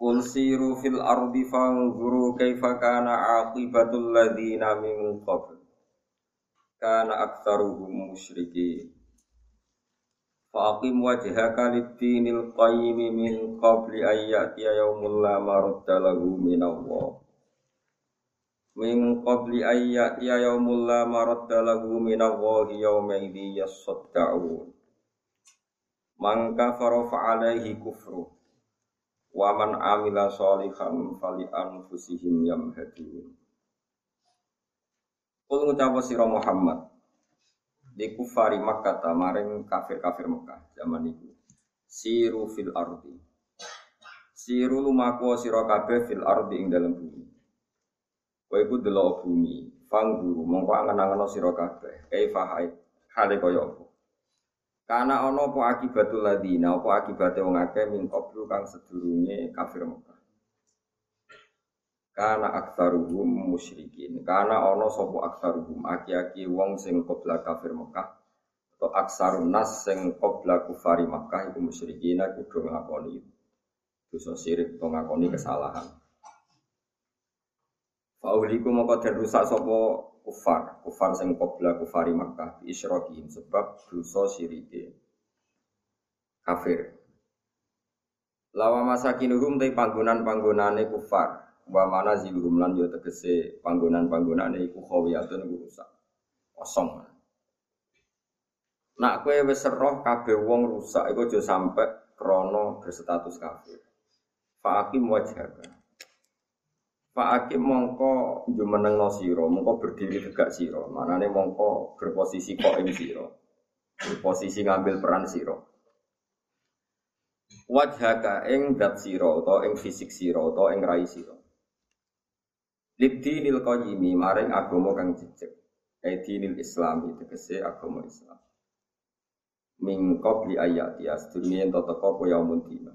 Qul siru fil ardi fanzuru kaifa kana aqibatul ladzina min qabl. Kana aktsaruhum musyrikin. Faqim wajhaka lid-dinil qayyim min qabli an ya'tiya yawmul la maradda lahu min Allah. Min qabli an ya'tiya yawmul la maradda lahu min Allah yawma idzi yasadda'un. Kufruh Waman amila sholihan fali anfusihim yamhadun. Kul ngucap sira Muhammad di kufari Makkah maring kafir-kafir Mekah zaman itu. Siru fil ardi. Siru lumaku sira kabeh fil ardi ing dalam bumi. Kowe iku delok bumi, fangguru mongko angen-angen sira kabeh. Kaifa hale kaya apa? Karena ono apa akibatul ladina, apa akibatnya wong akeh min qablu kang sedurunge kafir Mekah. Karena aksaruhum musyrikin. Karena ono sopo aksaruhum aki-aki wong sing qabla kafir Mekah atau aksarun nas sing qabla kufari Mekah iku musyrikin iku do ngakoni dosa sirik to ngakoni kesalahan. Fauliku moko den rusak sapa kufar, kufar sing qabla kufari Makkah bi sebab dosa sirike kafir. Lawa masakinuhum te panggonan-panggonane kufar, wa mana ziluhum lan yo tegese panggonan-panggonane iku khawiyatun iku rusak. Kosong. Nak kowe wis roh kabeh wong rusak iku aja sampe krana berstatus kafir. Fa'akim wajhaka. Pak Hakim mongko jumeneng no siro, mongko berdiri tegak siro, manane mongko berposisi koim siro, berposisi ngambil peran siro. Wajhaka ing dat siro, atau ing fisik siro, atau ing rai siro. Libdi nil qayyimi maring agama kang jejeg. nil islami tegese agama Islam. Min qabli ayati asdurmi ento teko apa yaumun dina.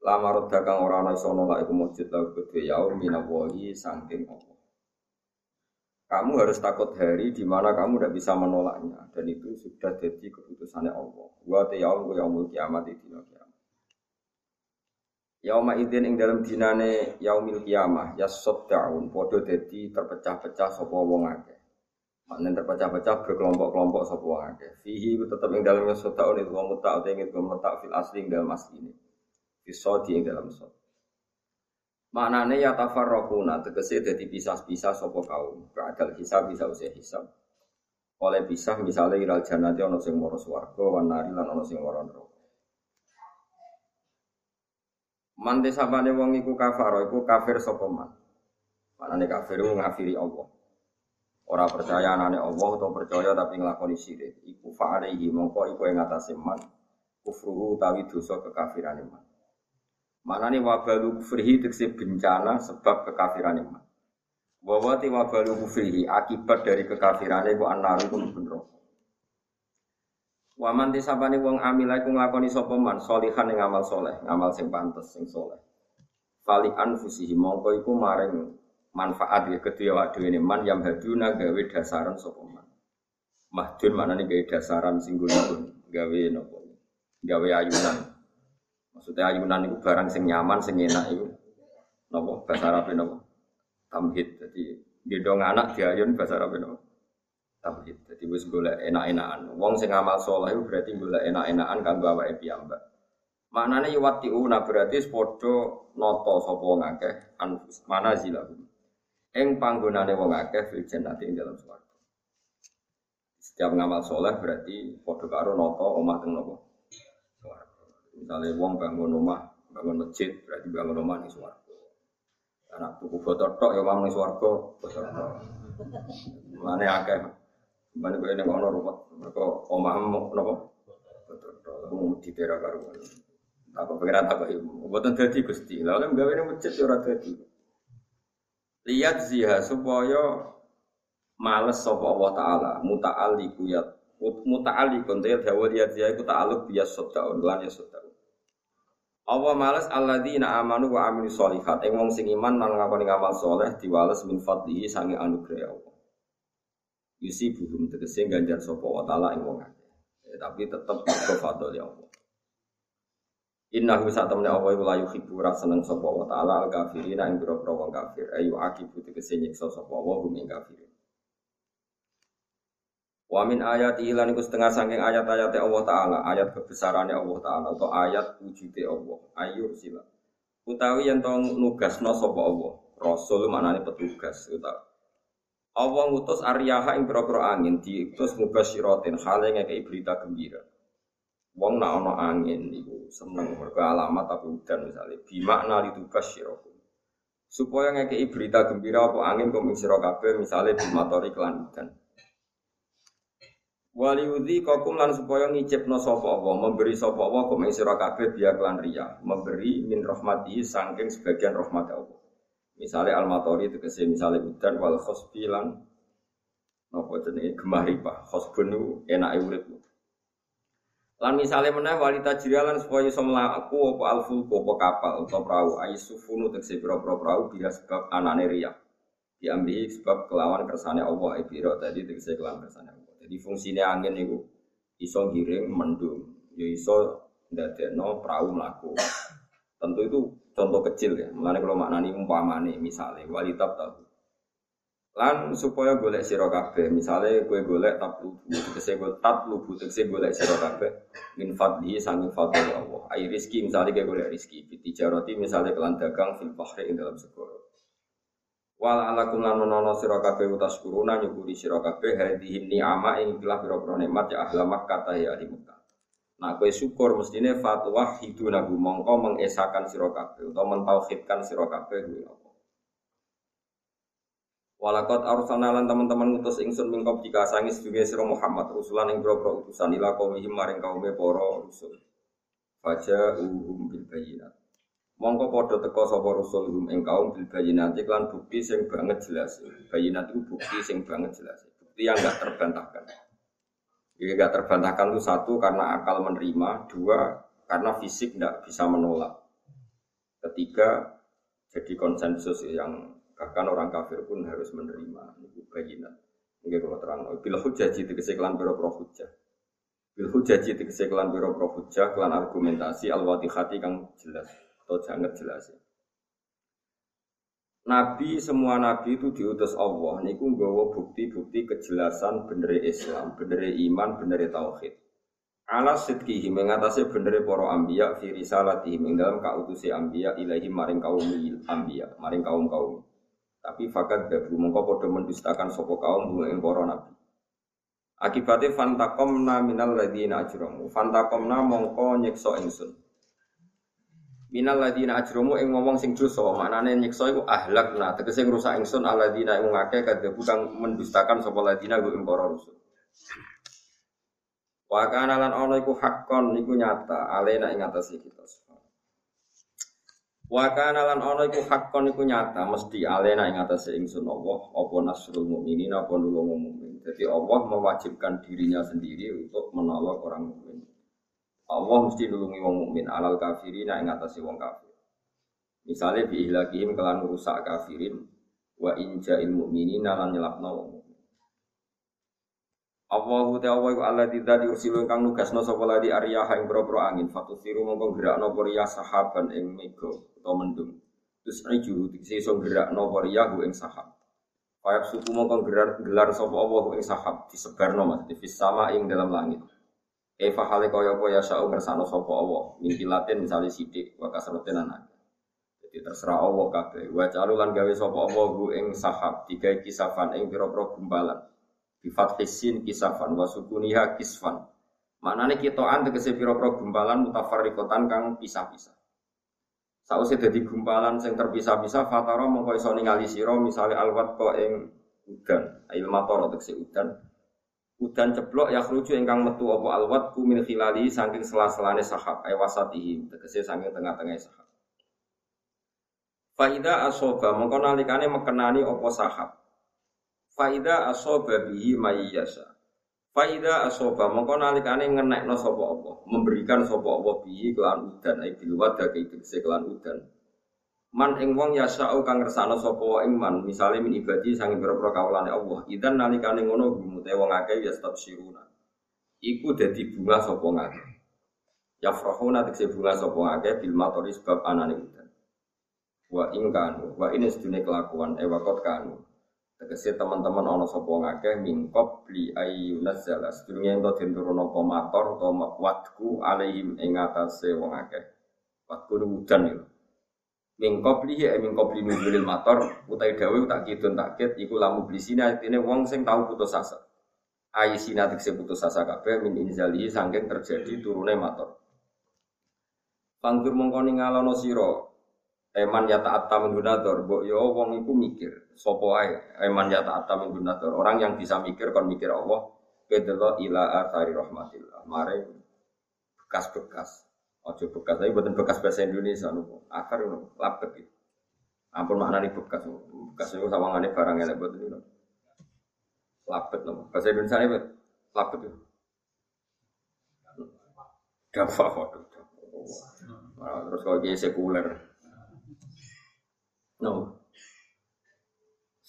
Lama roda kang ora ana iso nolak iku mujud lahu kedue yaum minawahi saking Allah. Kamu harus takut hari di mana kamu tidak bisa menolaknya dan itu sudah jadi keputusannya Allah. Wa ta yaum ku yaumul kiamat di dina kiamat. Yauma idzin ing dalam dinane yaumil kiamah yasaddaun padha dadi terpecah-pecah sapa wong akeh. Maknanya terpecah-pecah berkelompok-kelompok sapa wong akeh. Fihi tetap ing dalam yasaddaun itu mutak utawa ing mutak fil asli ing dalam asli ini di ing dalam sod. Maknane ya tafarraquna tegese dadi pisah-pisah sapa kaum. Keadal hisab bisa usah hisab. Oleh pisah misalnya iral janati ana sing mara swarga, wan nari lan ana sing mara neraka. Man desabane wong iku kafar, iku kafir sapa man. Maknane kafir ngafiri Allah. Ora percaya anane Allah atau percaya tapi nglakoni syirik. Iku fa'alaihi mongko iku ing atase man. Kufruhu utawi dosa kekafirane man. Mana nih wabalu kufrihi tegese bencana sebab kekafiran iman. Bahwa ti wabalu kufrihi akibat dari kekafiran itu anaru pun bener. Waman disabani wong amila iku nglakoni sapa man ing amal soleh, ngamal sing pantes sing soleh. Fali anfusihi mongko iku maring manfaat ya kedua ini man yang haduna gawe dasaran sapa man. Mahdun maknane gawe dasaran sing gawe nopo gawe ayunan. Maksudnya ayunan itu barang sing nyaman, sing enak itu. Nopo bahasa Arab nopo? Tamhid. Jadi gendong anak diayun bahasa Arab nopo? Tamhid. Jadi wis golek enak-enakan. Wong sing amal soleh itu berarti golek enak-enakan kanggo awake piyambak. Maknane yuwatiuna berarti padha nata sapa wong akeh anfus mana zilahum. Ing panggonane wong akeh fil jannati ing dalam swarga. Setiap ngamal soleh berarti padha karo nata omah teng nopo? Misalnya wong bangun rumah, bangun masjid, berarti bangun rumah nih suwargo. Anak tuku foto tok ya nih suwargo, foto tok. Mana akeh, mana gue ini ngono rumah, mereka omah mau nopo, foto tok, mau di daerah karuan. Aku pengiran tak ibu. Buatan dadi gusti. Lalu gawe ini masjid ya ora dadi. Lihat ziha supaya males sapa Allah taala muta'alliqu ya muta'alliqun ya dawa lihat ziha iku ta'alluq bias sadaun lan ya. Allah males alladzina amanu wa amilu sholihat. Ing wong sing iman lan ngakoni ngamal soleh diwales min fadlihi sange anugerah Allah. Yusi buhum tegese ganjar sapa wa taala ing wong. Ya, tapi tetep ke fadl ya Allah. Inna hu saat temen Allah iku layu khibu ra seneng sapa wa taala al kafirin ing pira-pira wong kafir ayu akibu tegese nyiksa sapa wa hum ing kafirin. Wa min ayat ilan iku setengah saking ayat-ayat Allah taala, ayat kebesarannya Allah taala atau ayat wujude Allah. Ayu sila. Utawi yang tau nugasno sapa Allah. Rasul maknane petugas utawa Allah ngutus aryaha ing pira-pira angin diutus mubasyiratin hale ngekeki berita gembira. Wong nak ana angin iku seneng mergo alamat tapi udan misalnya bimakna litubas syirakum. Supaya ngekei berita gembira apa angin kuming sira kabeh misale bimatori kelan. Waliudhi kokum lan supaya ngicipno sapa Allah, memberi sapa Allah kuming sira kabeh kelan riya, memberi min rahmati saking sebagian rahmat Allah. Misalnya al-matori tegese misalnya udan wal khosbi lan napa jenenge gemah ripah. Khosbun urip. Lan misalnya meneh walita jiralan supaya iso mlaku apa alfulku apa kapal atau perahu aisufunu tegese pira-pira perahu biha sebab anane riya. Diambil sebab kelawan kersane Allah ibiro tadi tegese kelawan kersane. Jadi fungsinya angin itu iso giring mendung, ya iso ndadekno perahu mlaku. Tentu itu contoh kecil ya. Mulane kalau maknani umpamane misalnya walitab tahu Lan supaya golek sira kabeh, misale kowe golek tablubu, tegese golek tablubu tegese golek sira kabeh min fadli sangi fadli Allah. Ai rizki misale kowe golek rizki, tijarati misale kelan dagang fil bahri ing dalam segara. Wal alakum lan nono sira kabeh utas kuruna nyukuri sira kabeh hadhihi ni'ama ing telah pira-pira nikmat ya ahla Makkah ya ahli Makkah. Nah, kowe syukur mestine fatwa hidunahu mongko mengesakan sira kabeh utawa mentauhidkan sira kabeh Allah. Walakot arsalna lan teman-teman ngutus ingsun mingkop jika sangis juga sira Muhammad rusulan ing boro utusan ila qaumihim maring kaume para rusul. Faja uhum bil bayinat. Mongko padha teka sapa rusul hum ing kaum bil bayinat lan bukti sing banget jelas. Bayinat itu bukti sing banget jelas. Bukti yang enggak terbantahkan. Jadi enggak terbantahkan itu satu karena akal menerima, dua karena fisik enggak bisa menolak. Ketiga jadi konsensus yang Bahkan orang kafir pun harus menerima itu bayinan. Ini kalau terang, bila hujaji tegese kelan biro pro hujah. Bil tegese kelan hujah, kelan argumentasi al-watihati kang jelas atau sangat jelas. Nabi semua nabi itu diutus Allah niku nggawa bukti-bukti kejelasan bener Islam, bener iman, bener tauhid. Ala sidkihi mengatasi bener para ambiya fi risalatihi ing dalam kautusi ambiya ilahi maring kaum ambiya, maring kaum-kaum. Tapi fakat dabu mongko podo mendustakan sopo kaum ing para nabi. Akibatnya fantakomna minal ladina ajromu. Fantakomna mongko nyekso ingsun. Minal ladina ajromu ing ngomong sing dosa. Maknane nyekso iku ahlakna. Tegese ngrusak ingsun aladina ing ngake kadabu kang mendustakan sopo ladina ing para rusul. Wa kana lan ana iku hakon iku nyata alena ing atas kita. Wa kana lan ana iku hakon iku nyata mesti alena ing atase ingsun Allah apa nasrul mukminin apa nulung mukmin. Jadi Allah mewajibkan dirinya sendiri untuk menolong orang mukmin. Allah mesti nulungi wong mukmin alal kafirin ing atase wong kafir. Misalnya biihlakihim kelan rusak kafirin wa inja'il mukminin lan nyelapno wong Allahu ta'ala wa Allah tidak diursilu kang nugasno sapa ladi aryaha ing boro angin fatusiru mongko gerakno poriya sahaban ing mega utawa mendung. Terus iju dikse iso gerakno poriya ing sahab. Kayak suku mongko gelar gelar sapa Allah ing sahab disebarno mas di sama ing dalam langit. Eva hale kaya apa ya sa'u ngersano sapa Allah mingkilatin misalnya sidik wa kasratin anak. Jadi terserah Allah kabeh. Wa calulan gawe sapa Allah ing sahab digawe kisafan ing pira-pira gumbalan Bifat hisin kisafan wa sukuniha kisfan. Maknane kitoan tegese pira-pira gumpalan mutafarriqatan kang pisah-pisah. Sausé dadi gumpalan sing terpisah-pisah fatara mongko iso ningali sira misale alwat ko ing udan, ail mator tegese udan. Udan ceblok ya khruju ingkang metu apa alwat ku min khilali saking sela-selane sahab ay wasatihi tegese saking tengah-tengah sahab. Faida asoba mongko nalikane mekenani apa sahab. Faida asoba bihi mayyasa. Faida asoba mongko nalikane ngenekno sapa apa, memberikan sapa apa bihi kelan udan ay bil wada tegese kelan udan. Man ing wong yasau kang ngersano sapa wa man, misale min ibadi sange pira-pira kawulane Allah. Idan nalikane ngono gumute wong akeh ya siruna. Iku dadi bunga sapa ngakeh. Ya frahuna tekse bunga sapa akeh bil matori sebab anane udan. Wa ing kanu, wa ini sedune kelakuan e wakot kanu. Tegese teman-teman ana sapa ngakeh mingkop li ayyunazzala. Sedurunge ento den turun apa mator utawa watku alaihim ing atase wong akeh. Watku udan itu min qablihi e min qabli nuzulil mator utai dawe tak kidun tak kit iku lamu blisina artine wong sing tau putus asa. Ayi sinatik sing putus asa kabeh min inzalihi saking terjadi turune mator Panggur mongko ningalono sira eman ya ta'atta min gunator mbok yo wong iku mikir sapa ae eman ya ta'atta min gunator orang yang bisa mikir kon mikir Allah kedelo ila athari rahmatillah. Mare bekas-bekas Ojo bekas, tapi buatan bekas bahasa Indonesia nopo. Akar nopo, lapet gitu. Ampun maknanya bekas, bekas itu sama barang yang buat itu. Lapet nopo. Bahasa Indonesia ini lapet itu. Dapat waduh. Terus kalau dia sekuler. No.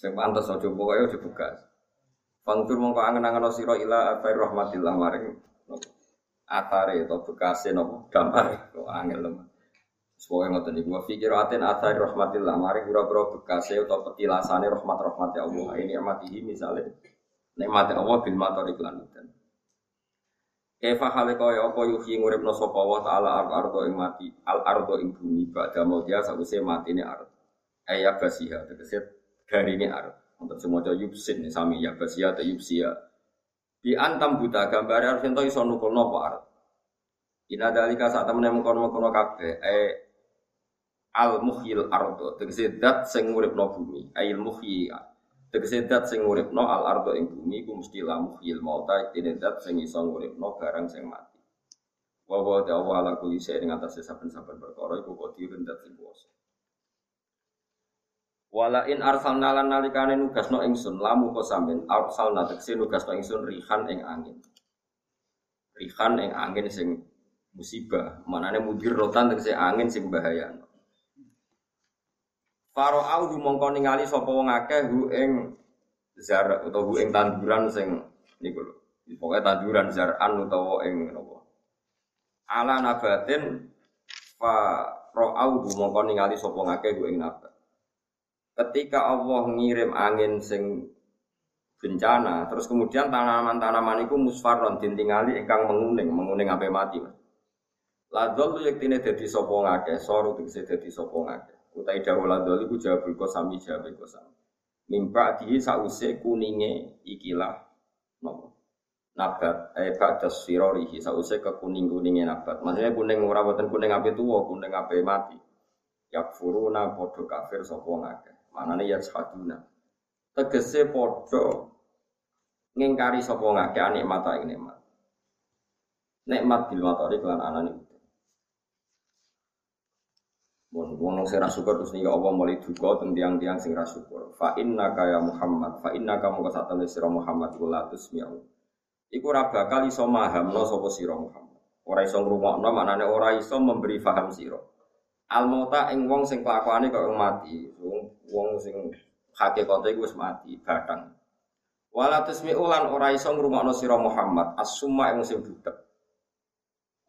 Pantes aja pokoke aja bekas. Fangtur mongko angen-angen sira ila atai rahmatillah maring atare atau bekase nopo? Gambar kok angel lho. Semoga ngoten niku fikir aten atari rahmatillah. Mari pura-pura bekase atau petilasane rahmat rahmat ya Allah. Ini amatihi misalnya nikmat Allah bil mator iklan dan Eva hale kaya apa yuhi nguripno sapa wa taala al ardo ing mati al ardo ing bumi badha dia sause matine ard ayat basiha tegese ini ard untuk semua yubsin sami ya basia atau yubsia di antam buta gambar harus ento iso nukul nopo arep. Ina dalika saat temen mengkono-mengkono kabeh eh al muhyil ardo tegese dat sing uripno bumi ail muhyi tegese dat sing al ardo ing bumi ku mesti la muhyil mauta tine dat sing iso uripno barang sing mati. Wa wa ta'ala ala shay'in ing atase saben-saben perkara iku qadirun dat sing. Wala in arsalna lan nalikane nugasno ingsun lamu kok sampean arsalna tekse nugasno ingsun rihan ing angin. Rihan ing angin sing musibah, manane mudir rotan tekse angin sing bahaya. Faro au mongko ningali sapa wong akeh hu ing zar utawa hu ing tanduran sing niku lho. Pokoke tanduran zaran utawa ing napa. Ala nabatin fa ro'au mongko ningali sapa ngakeh hu ing nabat ketika Allah ngirim angin sing bencana, terus kemudian tanaman-tanaman itu musfaron dintingali ingkang menguning, menguning sampai mati. Ladol tuh yektine dadi sapa ngakeh, soru tegese dadi sapa ngakeh. Utai dawuh ladol iku sami jawab sami. Mimpa di sause kuninge ikilah nopo nabat eh ba'da sirorihi ke kuning kuningnya nabat. Maksudnya kuning ora kuning ape tuwa, kuning ape mati. Yakfuruna padha kafir sapa ngakeh. Manane ya saduna. Tegese padha ngingkari sapa ngake nikmat ing nikmat. Nikmat bil matori kelan anane. Mun wong sing ra syukur terus nih Allah mulai duka teng tiang-tiang sing ra syukur. Fa inna ya Muhammad, fa inna ka mung satane sira Muhammad kula tusmi'u. Iku ora bakal iso mahamno sapa sira Muhammad. Ora iso ngrungokno maknane ora iso memberi faham sira. Al mauta ing wong sing kelakuane kok mati, wong wong sing hakikate iku wis mati, batang. Wala tusmi ulan ora iso ngrungokno sira Muhammad, as-summa ing sing.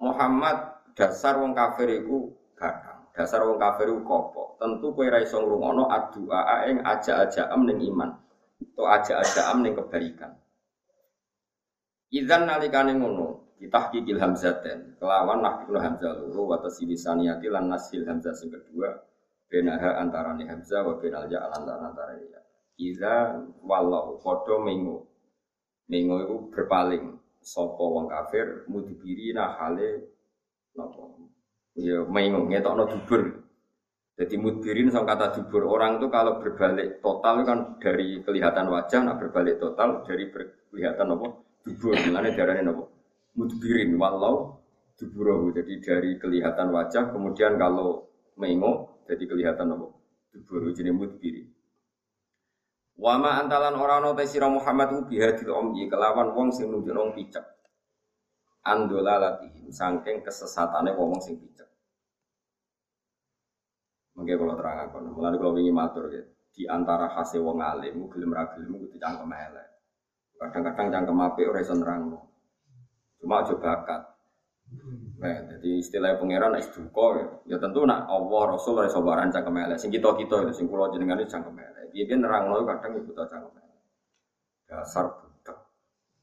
Muhammad dasar wong kafir iku batang. Dasar wong kafir iku kopo. Tentu kowe ora iso ngrungokno addu'a ing aja-ajaam ning iman. To aja-ajaam ning kebaikan. Idzan nalikane ngono, ditahqiqil hamzaten kelawan nahqiqul hamzah loro wa tasilisaniyati lan nasil hamzah sing kedua benaha antarane hamzah wa benal ya antara antara ya iza wallahu padha mengu mengu iku berpaling sapa wong kafir mudibiri nah hale napa ya mengu ngetokno dubur jadi mudbirin sama kata dubur orang itu kalau berbalik total kan dari kelihatan wajah, nah berbalik total dari kelihatan apa dubur. Mulane darane napa? Mudbirin walau duburo. Jadi dari kelihatan wajah kemudian kalau mengo jadi kelihatan apa? Dubur jenenge mudbirin. Wama antalan orang ana te sira Muhammad ku bihadil umyi kelawan wong sing nunjukno picek. Andola latih saking kesesatane wong sing picek. Mungkin kalau terang aku, mulai kalau ingin matur gitu, di antara hasil wong alim, gelem ra gelem kudu cangkem elek. Kadang-kadang cangkem apik ora iso. Cuma aja bakat. Nah, jadi istilah pangeran es duka ya. ya tentu nak Allah Rasul ora iso baran cangkem elek. Sing kita-kita itu sing kula jenengan itu cangkem elek. Piye-piye nerangno kadang iku ta cangkem elek. Dasar budak.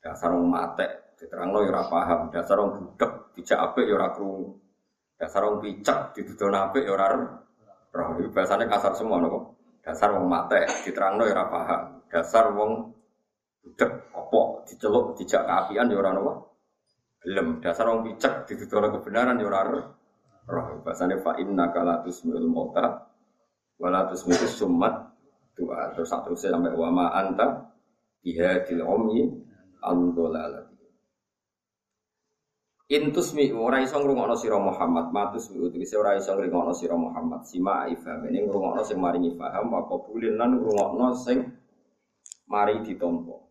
Dasar wong mate diterangno ya ora paham. Dasar wong budak dijak apik ya ora krungu. Dasar wong picek dituduh apik ya ora roh. Itu bahasanya kasar semua nopo. Dasar wong mate diterangno ya ora paham. Dasar wong budak opo diceluk dijak keapian ya ora nopo. Belum dasar wong picek dituduh kebenaran ya ora roh. Bahasanya fa inna kala tusmiul mauta wala tusmiul summat doa terus satu sampai wama anta biha dil umyi andolalat Intus mi ora iso ngrungokno sira Muhammad, matus mi uti ora iso ngrungokno sira Muhammad. Sima ifham ini ngrungokno sing maringi paham apa qabulin lan ngrungokno sing mari ditampa.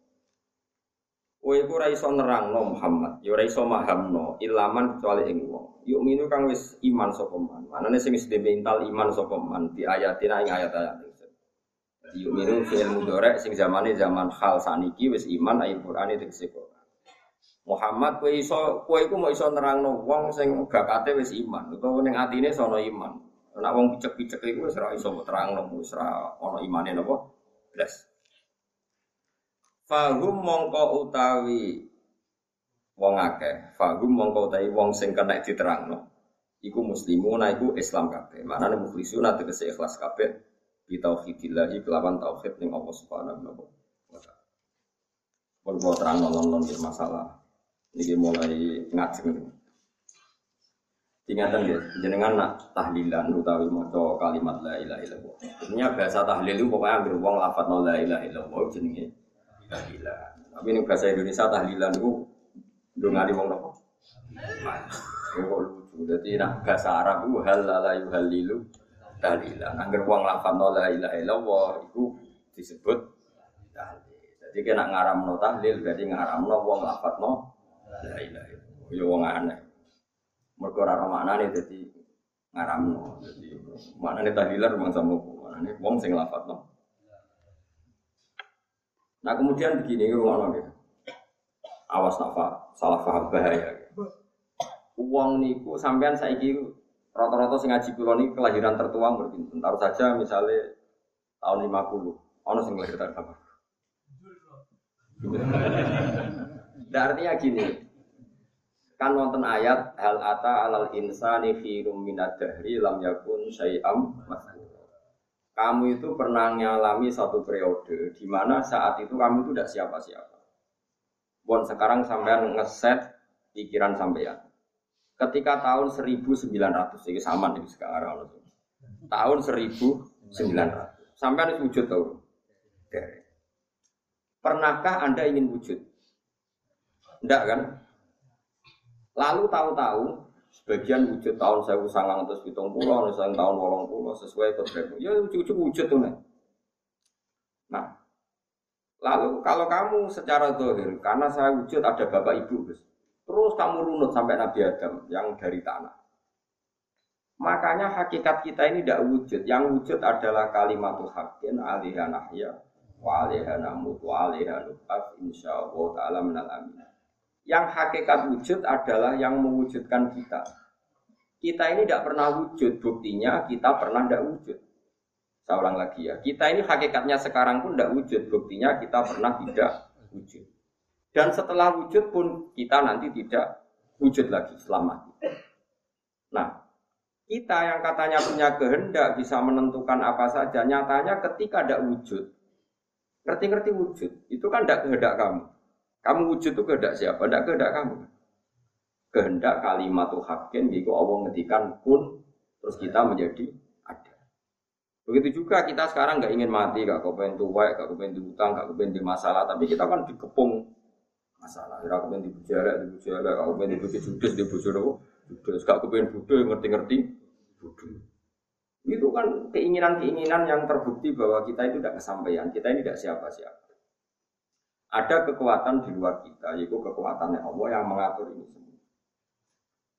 Kowe iku ora iso nerangno Muhammad, ya ora iso mahamno ilaman kecuali ing wong. Yuk minu kang wis iman sapa man. Manane sing wis mental iman sapa man di ayatina ing ayat-ayat Yuk minu fi'il mudhari sing zamane zaman hal saniki wis iman ayat Qur'an itu Quran. Muhammad kowe iso kowe iku mau iso nerangno wong sing bakate wis iman utawa ning atine sono iman. Nek wong picek-picek iku wis ora iso terangno wis ora ana imane napa? Blas. Fahum mongko utawi wong akeh, fahum mongko utawi wong sing kena diterangno. Iku muslimuna iku Islam kabeh. Manane mukhlisuna tegese ikhlas kabeh bi tauhidillah kelawan tauhid ning Allah Subhanahu wa taala. Pun terang nolong masalah ini mulai ngajeng. Ingatan ya, jenengan nak tahlilan utawi maca kalimat la ilaha illallah. Sebenarnya bahasa tahlil itu pokoknya ambil wong lafat la ilaha illallah jenenge tahlilan. Tapi ini bahasa Indonesia tahlilan itu ndongani wong nopo? Kok lucu. Jadi nak bahasa Arab itu hal la yuhallilu tahlilan. Angger wong lafat la ilaha illallah itu disebut tahlil. Jadi kena ngaramno tahlil berarti ngaramno wong lafat no La ilaha illallah. Ya wong aneh. Mergo ora maknane dadi ngaramno. Dadi maknane tahlilan rumang sama maknane wong sing lafadzno. Nah kemudian begini ngono ya. Awas nafa salah paham bahaya. Uang niku sampean saiki rata-rata sing ngaji kula niki kelahiran tertua berpinten. Taruh saja misalnya tahun 50, ono sing lahir tahun berapa? Nah, artinya gini, kan wonten ayat hal ata alal insani rum minad dahri lam yakun syai'am kamu itu pernah mengalami satu periode di mana saat itu kamu itu tidak siapa-siapa. Bon sekarang sampean ngeset pikiran sampean. Ketika tahun 1900 ini sama nih sekarang tahun 1900 sampean wujud tahu. Pernahkah anda ingin wujud? Tidak kan? Lalu tahu-tahu sebagian wujud tahun saya sangang terus hitung pulau, misalnya tahun wolong pulau sesuai kodrat. Ya wujud wujud tuh nih. Nah, lalu kalau kamu secara dohir, karena saya wujud ada bapak ibu, terus kamu runut sampai Nabi Adam yang dari tanah. Makanya hakikat kita ini tidak wujud. Yang wujud adalah kalimatul hakin alihan ahya wa alihan amut wa alihan insya Allah ta'ala minal amin. Yang hakikat wujud adalah yang mewujudkan kita. Kita ini tidak pernah wujud, buktinya kita pernah tidak wujud. Saya ulang lagi ya, kita ini hakikatnya sekarang pun tidak wujud, buktinya kita pernah tidak wujud. Dan setelah wujud pun kita nanti tidak wujud lagi selama Nah, kita yang katanya punya kehendak bisa menentukan apa saja, nyatanya ketika tidak wujud, ngerti-ngerti wujud, itu kan tidak kehendak kamu. Kamu wujud itu kehendak siapa? Tidak kehendak kamu. Kehendak kalimat hakim, itu Allah ngetikan pun, terus kita menjadi ada. Begitu juga kita sekarang nggak ingin mati, gak kepengen tua, gak kepengen diutang, gak kepengen di masalah, tapi kita kan dikepung masalah. Ora kepen di elek, di bojo elek, aku pengen di bojo judes, di nopo? Judes. Gak kepen bodoh ngerti-ngerti. Itu kan keinginan-keinginan yang terbukti bahwa kita itu tidak kesampaian, kita ini tidak siapa-siapa. Ada kekuatan di luar kita, yaitu kekuatan Allah yang mengatur ini semua.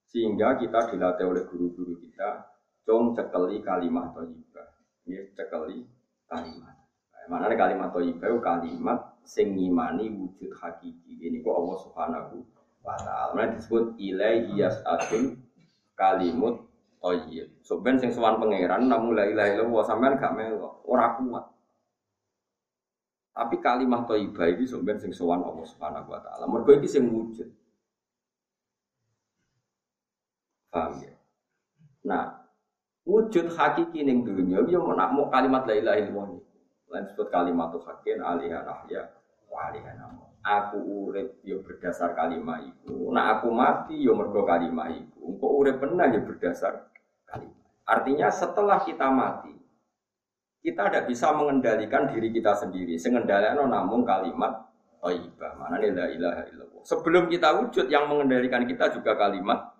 Sehingga kita dilatih oleh guru-guru kita, cung cekeli kalimat toyibah. Ini cekeli kalimat. Mana kalimat toyibah kalimat sing ngimani wujud hakiki. Ini kok Allah Subhanahu wa taala. Nah, disebut ilaihi yas'atun kalimut toyib. So ben sing sowan pangeran namun la ilaha illallah sampean gak melo, ora kuat. Tapi kalimat toibah ini sebenarnya sing sowan Allah Subhanahu wa taala. Mergo iki sing wujud. Paham ya? Nah, wujud hakiki ning dunya yo nak mau kalimat la ilaha illallah. Lain disebut kalimat hakin alihah rahya wa alihah nama. Aku urip yo berdasar kalimat itu. Nah aku mati yo mergo kalimat itu. Engko urip pernah yo berdasar kalimat. Artinya setelah kita mati, kita tidak bisa mengendalikan diri kita sendiri. Sengendalikan namun kalimat Taibah. Mana nih la ilaha illallah. Sebelum kita wujud yang mengendalikan kita juga kalimat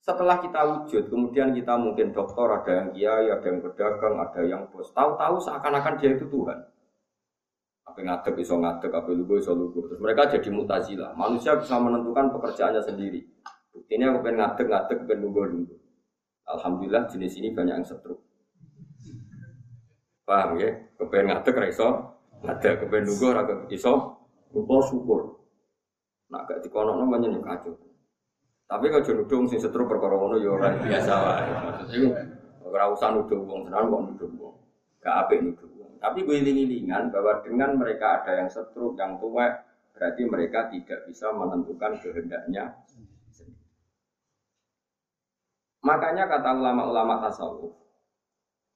setelah kita wujud, kemudian kita mungkin dokter, ada yang kiai, ada yang pedagang, ada yang bos. Tahu-tahu seakan-akan dia itu Tuhan. Apa ngadeg iso ngadeg, apa lugu iso lugu. Terus mereka jadi mutazila. Manusia bisa menentukan pekerjaannya sendiri. Buktinya aku pengen ngadeg, ngadeg, pengen lugu, lugu. Alhamdulillah jenis ini banyak yang setruk. Paham ya? Kepengen ngadeg ra iso ngadeg, kepengen nunggu ra iso lupa syukur. Nak gak dikonokno menyen kacau. Tapi kalau jono dong sing setru perkara ngono ya ora biasa wae. Maksudnya ora usah nuduh wong tenan kok nuduh wong. Gak apik nuduh wong. Tapi gue iling-ilingan bahwa dengan mereka ada yang setru, yang tua, berarti mereka tidak bisa menentukan kehendaknya Makanya kata ulama-ulama tasawuf,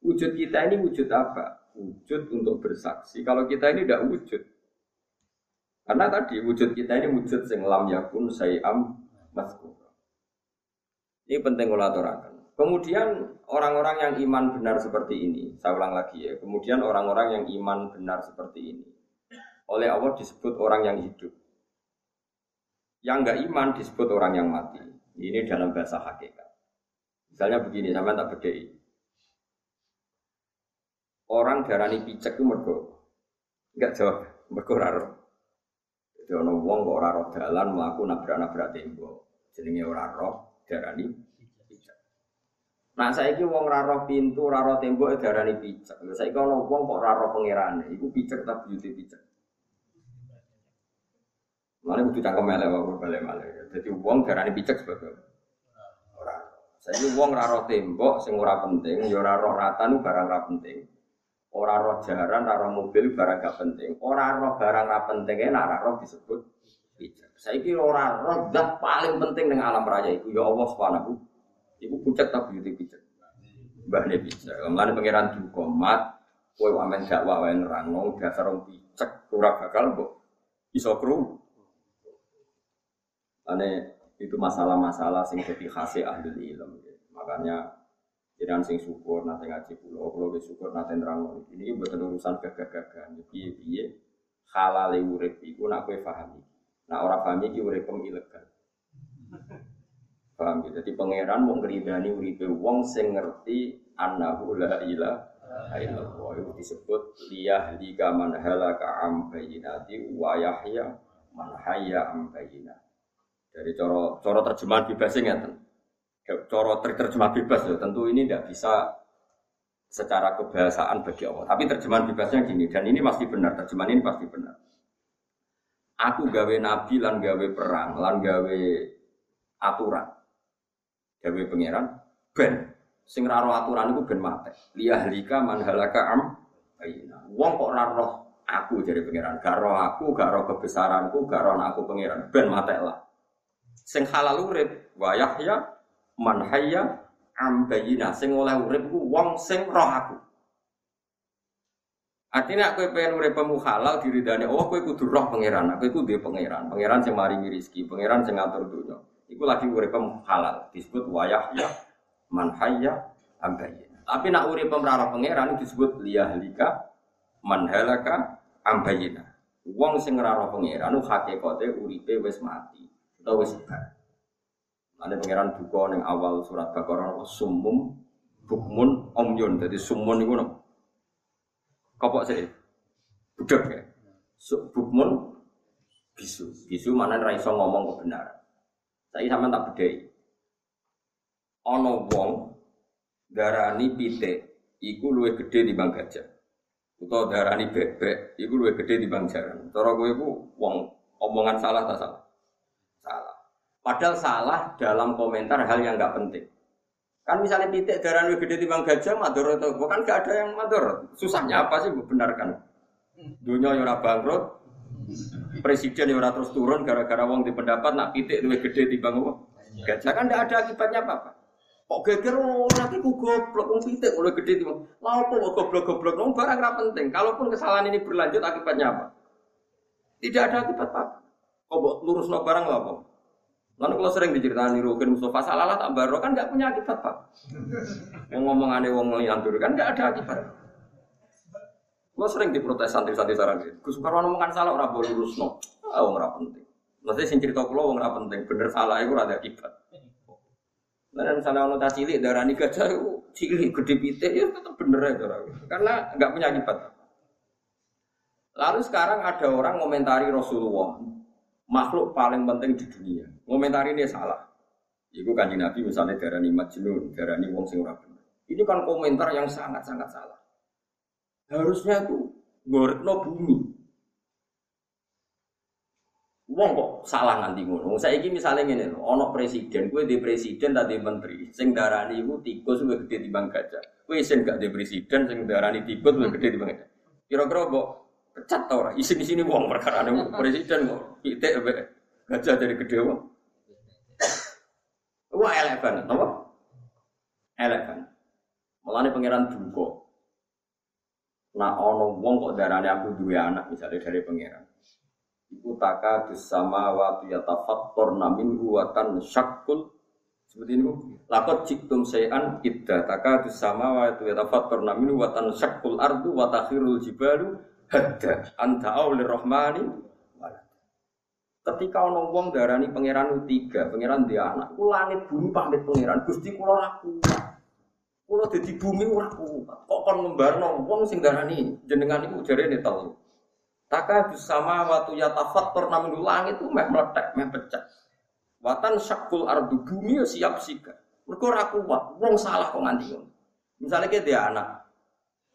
Wujud kita ini wujud apa? Wujud untuk bersaksi. Kalau kita ini tidak wujud. Karena tadi wujud kita ini wujud sing lam yakun sayam maskur. Ini penting kalau. Kemudian orang-orang yang iman benar seperti ini, saya ulang lagi ya. Kemudian orang-orang yang iman benar seperti ini, oleh Allah disebut orang yang hidup. Yang enggak iman disebut orang yang mati. Ini dalam bahasa hakikat. Misalnya begini, sama tak bedai orang darani picek itu mergo enggak jawab mergo raro jadi ono wong kok ora roh dalan mlaku nabrak-nabrak tembok jenenge ora roh darani picek nah saiki wong ora roh pintu ora roh tembok darani picek lha saiki ono wong kok ora roh pangerane iku picek ta beauty picek Mana butuh cangkem melek wae balik. Jadi wong darani picek sebab ora. Saiki wong ora roh tembok sing ora penting, ya ora roh ratan barang ora penting. Orang roh jaran, roh mobil barang gak penting. Orang roh barang gak penting, enak roh disebut bijak. Saya kira orang roh dat paling penting dengan alam raya itu ya Allah subhanahu. Ibu puncak tak beauty bijak. Mbah ne bijak. Kemarin pangeran duka mat, kowe wamen dakwah wae nerangno dasar wong bijak ora bakal mbok iso kru. Ane itu masalah-masalah sing dadi khase ahli ilmu. Makanya Jangan sing syukur nanti ngaji pulau, pulau ke syukur nanti nerang ini betul urusan gagah-gagah. Piye piye halal urip iku nak kue pahami. Nak orang pahami iki urip ilegal. Paham ya? Jadi pangeran mau ngeridani uripe wong sing ngerti annahu la ilaha illallah. Itu disebut liyah liga man halaka am bayinati wa yahya man hayya am. Dari coro coro terjemahan bebasnya ngeten coro terjemah bebas ya tentu ini tidak bisa secara kebahasaan bagi Allah. Tapi terjemahan bebasnya gini dan ini pasti benar. Terjemahan ini pasti benar. Aku gawe nabi lan gawe perang lan gawe aturan. Gawe pangeran ben sing raro aturan itu ben mate. Liyahlika man halaka am ayina. Wong kok raro aku jadi pangeran. Gak aku, gak kebesaranku, gak roh aku pangeran. Ben mate lah. Sing halal urip wa Yahya man hayya am bayina sing oleh urip ku wong sing roh aku. Artinya aku pengen urip mu halal diridani oh kowe kudu roh pangeran, aku iku duwe pangeran, pangeran sing maringi rezeki, pangeran sing ngatur dunya. Iku lagi urip halal disebut wayah ya man hayya. Tapi nak urip ora pangeran disebut liyahlika man halaka am bayina. Wong sing ora roh pangeran hakikate uripe wis mati utawa wis bar. Ane pangeran buka ning awal surat Baqarah sumum bukmun omyun. Jadi sumun iku nopo? Kopok sih. Budek ya. Bukmun bisu. Bisu mana ra iso ngomong kebenaran. Saya sama tak bedhei. Ana wong darani pitik iku luwih gedhe timbang gajah. Utawa darani bebek iku luwih gedhe timbang jaran. Cara kowe wong omongan salah tak salah? Padahal salah dalam komentar hal yang nggak penting. Kan misalnya pitik darani luwih gedhe timbang gajah mador atau bukan nggak ada yang mador. Susahnya apa sih benarkan? Dunia yang bangkrut, presiden yang terus turun gara-gara wong di pendapat nak pitik luwih gedhe timbang gajah kan tidak ada akibatnya apa-apa. Kok geger ora ki goblok wong pitik oleh gede tiba. Lah opo kok goblok-goblok wong barang ora penting. Kalaupun kesalahan ini berlanjut akibatnya apa? Tidak ada akibat apa. Kok mbok lurusno barang lho apa? Lalu kalau sering diceritani Rukin Mustafa salah tak baru kan nggak punya akibat pak. Yang ngomong aneh wong ngeliantur kan nggak ada akibat. Kalau sering diprotes santri-santri sarang gitu. Gus Karwan ngomongan salah orang boleh lurus no. Oh nggak penting. Nanti sing cerita kulo nggak penting. Bener salah itu ada akibat. Nah, misalnya orang tak cilik darah ini gajah cilik gede pitik ya tetap bener aja orang. Karena nggak punya akibat. Lalu sekarang ada orang komentari Rasulullah makhluk paling penting di dunia. Komentari ini salah. Iku kanji Nabi misalnya darah ini majnun, darah ini wong sing Ini kan komentar yang sangat-sangat salah. Harusnya tuh no bumi. Wong kok salah nganti ngono. Saiki misale ngene lho, ana presiden, kowe di presiden ta di menteri, sing darani iku tikus luwih gede timbang gajah. Kowe sing gak di presiden sing darani tikus luwih gede timbang gajah. Kira-kira kok pecat ta ora? Isin sini wong perkara presiden kok pitik gajah dari gede wong. Wah elek banget, apa? Elek banget. Mulane pangeran duka. Nah ono wong kok darani aku duwe anak misalnya dari pangeran iku taka sama waktu ya tafattor namin buatan syakul seperti ini lakot ciktum sayan idda taka sama waktu ya tafattor namin buatan syakul ardu watakhirul jibalu hadda anta awli rahmani ketika ono wong darani pangeran tiga pangeran dia anak ku langit bumi pamit pangeran. Gusti kulo aku kulo di bumi ora kuat. Kok kon ngembarno wong sing darani jenengan iku jarene telu? Taka sama waktu ya tafator namun langit itu meh meletek, meh pecah. Watan syakul ardu bumi siap siga. Mereka aku kuat, wong salah kok nganti Misalnya kayak dia anak,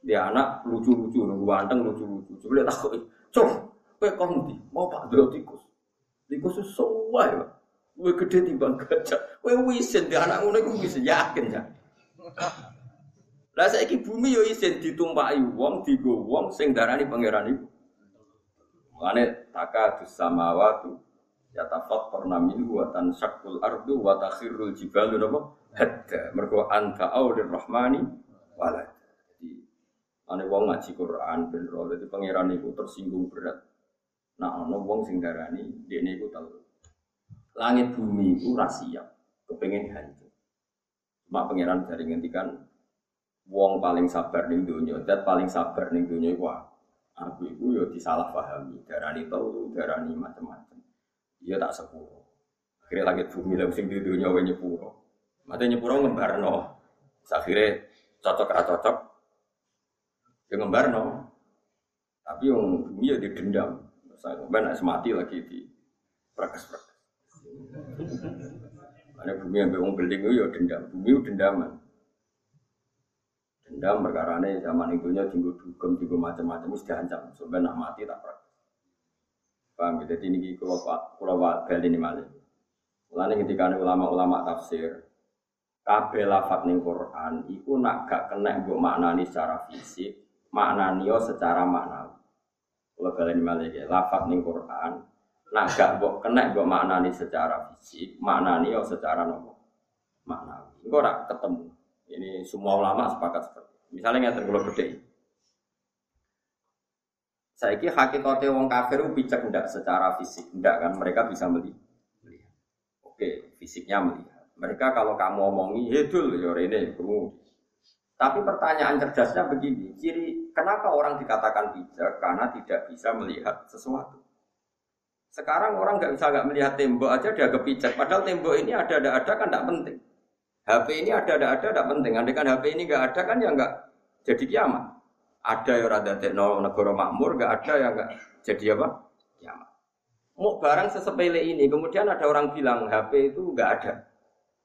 dia anak lucu-lucu, nunggu ganteng lucu-lucu. Coba lihat aku, cok, kue konti, mau pak dulu tikus. Tikus itu semua ya, kue gede timbang gajah. Kue wisen dia anak ngono kue wisen yakin ya. Lah saiki bumi yo isen ditumpaki wong, digo wong sing darani pangeran iku. Mane taka samawatu ya tafat pernah minhu wa syakul ardu wa takhirul jibalu napa hadda mergo anta aulir rahmani walad. Ane wong ngaji Quran ben ro dadi pangeran iku tersinggung berat. Nah ana wong sing darani dene iku tau. Langit bumi iku ra siap kepengin hancur. Mak pangeran dari ngendikan wong paling sabar ning donya, dat paling sabar ning donya iku Aku itu ya disalahpahami, darani tahu, darani macam-macam. Iya tak sepuluh. Akhirnya lagi bumi lah, sing dunia wae nyepuro. Mate nyepuro ngembarno. Akhirnya cocok atau cocok, ya ngembarno. Tapi yang bumi ya didendam. Saya ngembar nak semati lagi di prakes-prakes. Karena bumi yang bingung building itu ya dendam. Bumi itu dendaman. Dendam perkara ini zaman itunya tinggal dugem, tinggal macam-macam, mesti diancam. Sebenarnya nak mati tak pernah. Paham ya? Jadi ini kalau pak, kalau pak bel ini malah. Mulanya ketika ulama-ulama tafsir, kabeh lafat ning Quran, iku nak gak kena mbok maknani secara fisik, maknani secara maknawi. Kalau ini malah ya, lafat ning Quran, nak gak mbok kena mbok maknani secara fisik, maknani secara nopo maknawi. Engko ora ketemu. Ini semua ulama sepakat seperti. Misalnya nggak tergolong gede. Saya kira hakikatnya wong kafir bijak enggak secara fisik, enggak kan mereka bisa melihat. Oke, fisiknya melihat. Mereka kalau kamu omongi hedul ya ini kamu. Tapi pertanyaan cerdasnya begini, ciri kenapa orang dikatakan bijak? Karena tidak bisa melihat sesuatu. Sekarang orang nggak bisa nggak melihat tembok aja dia kepijak. Padahal tembok ini ada ada ada kan tidak penting. HP ini ada ada ada tidak penting. Andai kan HP ini nggak ada kan ya nggak jadi kiamat. Ada yang rada teknologi negara makmur, nggak ada yang nggak jadi apa? Kiamat. Mau barang sesepele ini, kemudian ada orang bilang HP itu nggak ada.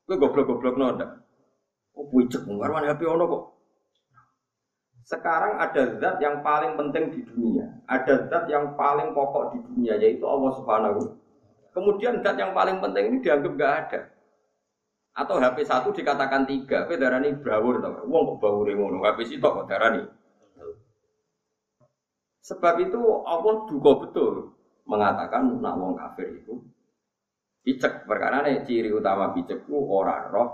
Gue goblok-goblok nonton. Oh, buicek, ngarwan HP ono kok. Sekarang ada zat yang paling penting di dunia, ada zat yang paling pokok di dunia yaitu Allah Subhanahu. Kemudian zat yang paling penting ini dianggap nggak ada. Atau HP satu dikatakan tiga, tapi darah ini brawur, wong kok bawur ngono, HP sitok kok darah ini. Sebab itu Allah juga betul mengatakan nak wong kafir itu picek perkara nih ciri utama picekku orang roh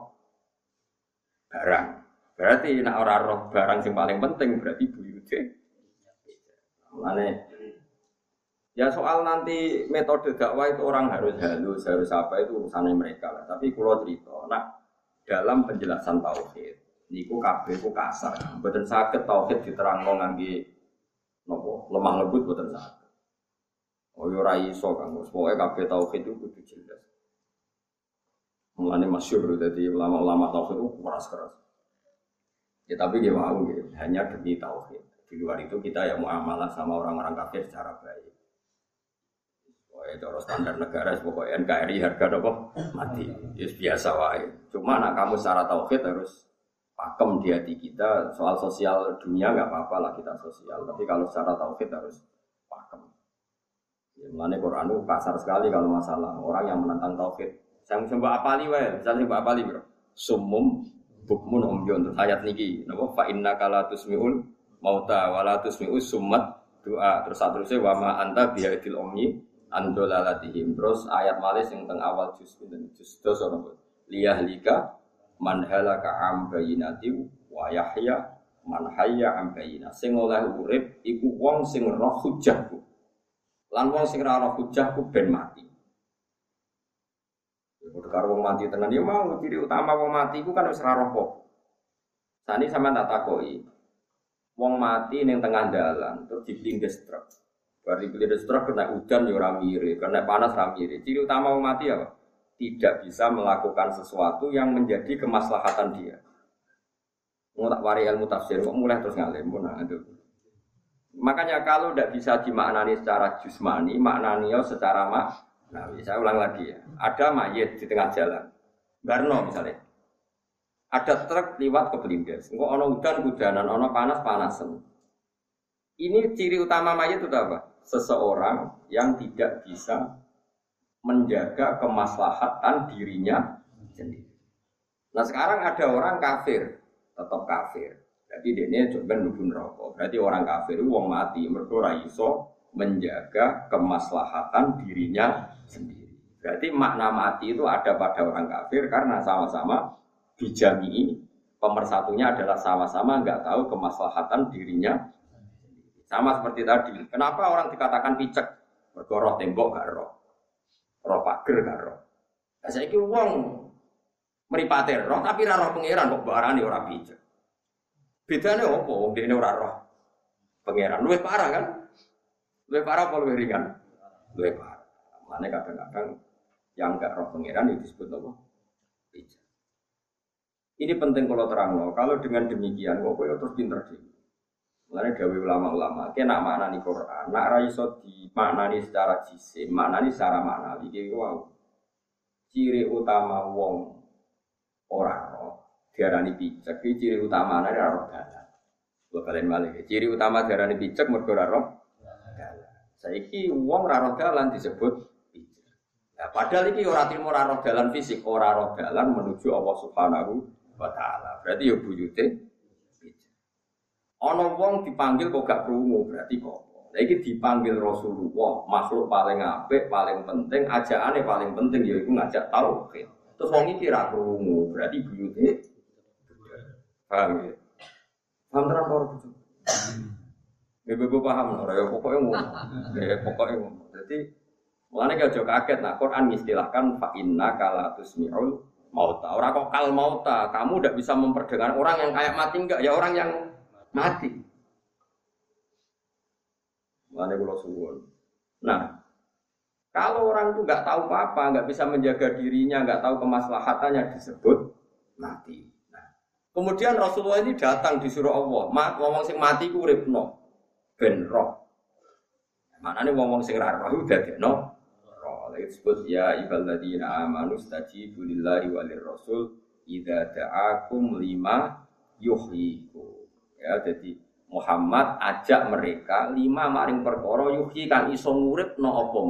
barang. Berarti nak ora roh barang yang paling penting berarti buyute. Mulane Ya soal nanti metode dakwah itu orang harus halus, harus apa itu urusannya mereka lah. Tapi kalau cerita, nah dalam penjelasan tauhid, niku kabeh ku kasar. Boten sakit tauhid diterangno ngangge nopo lemah lembut boten sakit. Oh yo ora iso Kang, pokoke kabeh tauhid itu kudu jelas. Mulane masyur jadi ulama-ulama tauhid itu keras keras. Ya tapi dia mau gitu, hanya demi tauhid. Di luar itu kita ya muamalah sama orang-orang kafir secara baik. Pokoknya cara standar negara, pokoknya NKRI harga apa mati. Ya biasa wae. Cuma nak kamu secara tauhid harus pakem di hati kita soal sosial dunia nggak apa-apa lah kita sosial. Tapi kalau secara tauhid harus pakem. Ya, Mulane Quran itu kasar sekali kalau masalah orang yang menentang tauhid saya mbak apali wae, misalnya mbak apali bro. Sumum bukmun umyun terus ayat niki. Napa? Fa inna kala tusmiul mauta wala tusmiu summat doa terus saterusnya wa ma anta bihaidil umyi andolalatihim terus ayat malis yang teng awal juz dan juz dosa napa? Liyahlika man halaka am bayinati wa yahya man am bayina sing oleh urip iku wong sing roh hujahku. Lan wong sing ora roh hujahku ben mati Karo wong mati tenan ya mau ciri utama wong mati ku kan wis ora roh Sani sama tak takoi. Wong mati ning tengah dalan terus diblindes truk. Bari blindes truk kena udan ya ora mirip, kena panas ora mirip. Ciri utama wong mati apa? Tidak bisa melakukan sesuatu yang menjadi kemaslahatan dia. Mau tak wari ilmu tafsir, kok mulai terus ngalim pun nah, itu. Makanya kalau tidak bisa dimaknani secara jusmani, maknani secara mak Nah, saya ulang lagi ya. Ada mayat di tengah jalan. Barno misalnya. Ada truk lewat ke Belindes. Enggak ono udan hujanan, ono panas panasan. Ini ciri utama mayat itu apa? Seseorang yang tidak bisa menjaga kemaslahatan dirinya sendiri. Nah sekarang ada orang kafir, tetap kafir. Jadi dia ini coba nubun rokok. Berarti orang kafir itu wong mati, mereka iso menjaga kemaslahatan dirinya sendiri. Berarti makna mati itu ada pada orang kafir karena sama-sama dijami pemersatunya adalah sama-sama nggak tahu kemaslahatan dirinya. Sama seperti tadi. Kenapa orang dikatakan picek? Bergoroh tembok gak roh. Roh pager gak roh. Nah, saya kira uang meripatir roh tapi roh pangeran kok barani orang picek. Bedanya apa? Wong ini orang roh pangeran. Luwih parah kan? Lebih parah apa lebih ringan? Lebih parah. Mana kadang-kadang yang enggak roh pangeran itu disebut apa? Bijak. Ini penting kalau terang loh. Kalau dengan demikian, kok kau terus pinter sih. Mulanya gawe ulama-ulama, kena makna nih Quran, nak raiso di makna nih secara jisim, makna nih secara makna, iki wow. Ciri utama wong orang roh, diarani bijak, ciri utama nih roh dalam. Dua kalian balik, ciri utama diarani bijak, mergo roh Saiki wong ora roh dalan disebut hijrah. Nah, padahal iki ora trimo ora roh dalan fisik, ora roh dalan menuju Allah Subhanahu wa taala. Berarti ya buyute Ana wong dipanggil kok gak krungu, berarti kok. Nah iki dipanggil Rasulullah, makhluk paling apik, paling penting, ajakane paling penting yaiku ngajak tauhid. Terus wong iki ra krungu, berarti buyute Paham ya? Paham terang ora Ya gue paham, orang ya pokoknya ngomong, ya pokoknya ngomong. Jadi Mulanya kalau jauh kaget, nah Quran istilahkan fa inna kala tusmi'ul mauta. Orang kok kal mauta, kamu tidak bisa memperdengarkan orang yang kayak mati enggak, ya orang yang mati. Mana kalau suwun. Nah, kalau orang itu nggak tahu apa-apa, nggak bisa menjaga dirinya, nggak tahu kemaslahatannya disebut mati. Nah, kemudian Rasulullah ini datang disuruh Allah, mat ngomong sing mati ku ribno, ben roh. Mana nih ngomong sing raro udah no, roh. Lagi disebut ya ibadina amanu stajibu lillahi walir rasul ida da'akum lima yuhyiku. Ya, jadi Muhammad ajak mereka lima maring perkara yuhyi kan iso no apa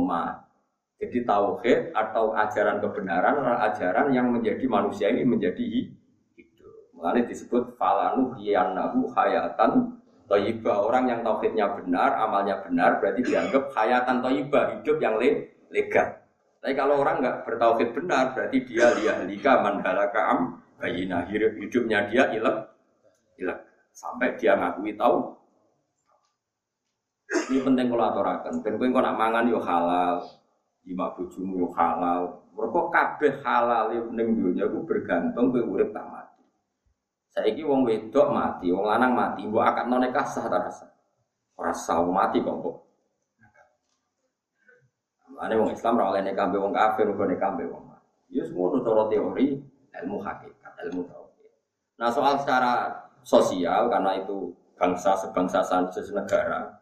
jadi tauhid atau ajaran kebenaran adalah ajaran yang menjadi manusia ini menjadi hidup. Mengenai disebut falanu hiyanahu hayatan toibah. Orang yang tauhidnya benar, amalnya benar, berarti dianggap hayatan toibah, hidup yang le lega. Tapi kalau orang nggak bertauhid benar, berarti dia liahlika mandalaka am bayina hidupnya dia ilek ilek sampai dia ngakui tahu. Ini penting kalau aturakan. Ben kowe nak mangan yo halal, lima bojomu yo halal. Mergo kabeh halal ning dunya ku bergantung kowe urip tak. Saiki wong wedok mati, wong lanang mati, mbok akad nikah sah ta rasa? Ora mati kok kok. Ane wong Islam ora oleh nikah wong kafir, kok nikah wong mati. Ya semua cara teori, ilmu hakikat, ilmu tauhid. Nah soal secara sosial karena itu bangsa sebangsa negara,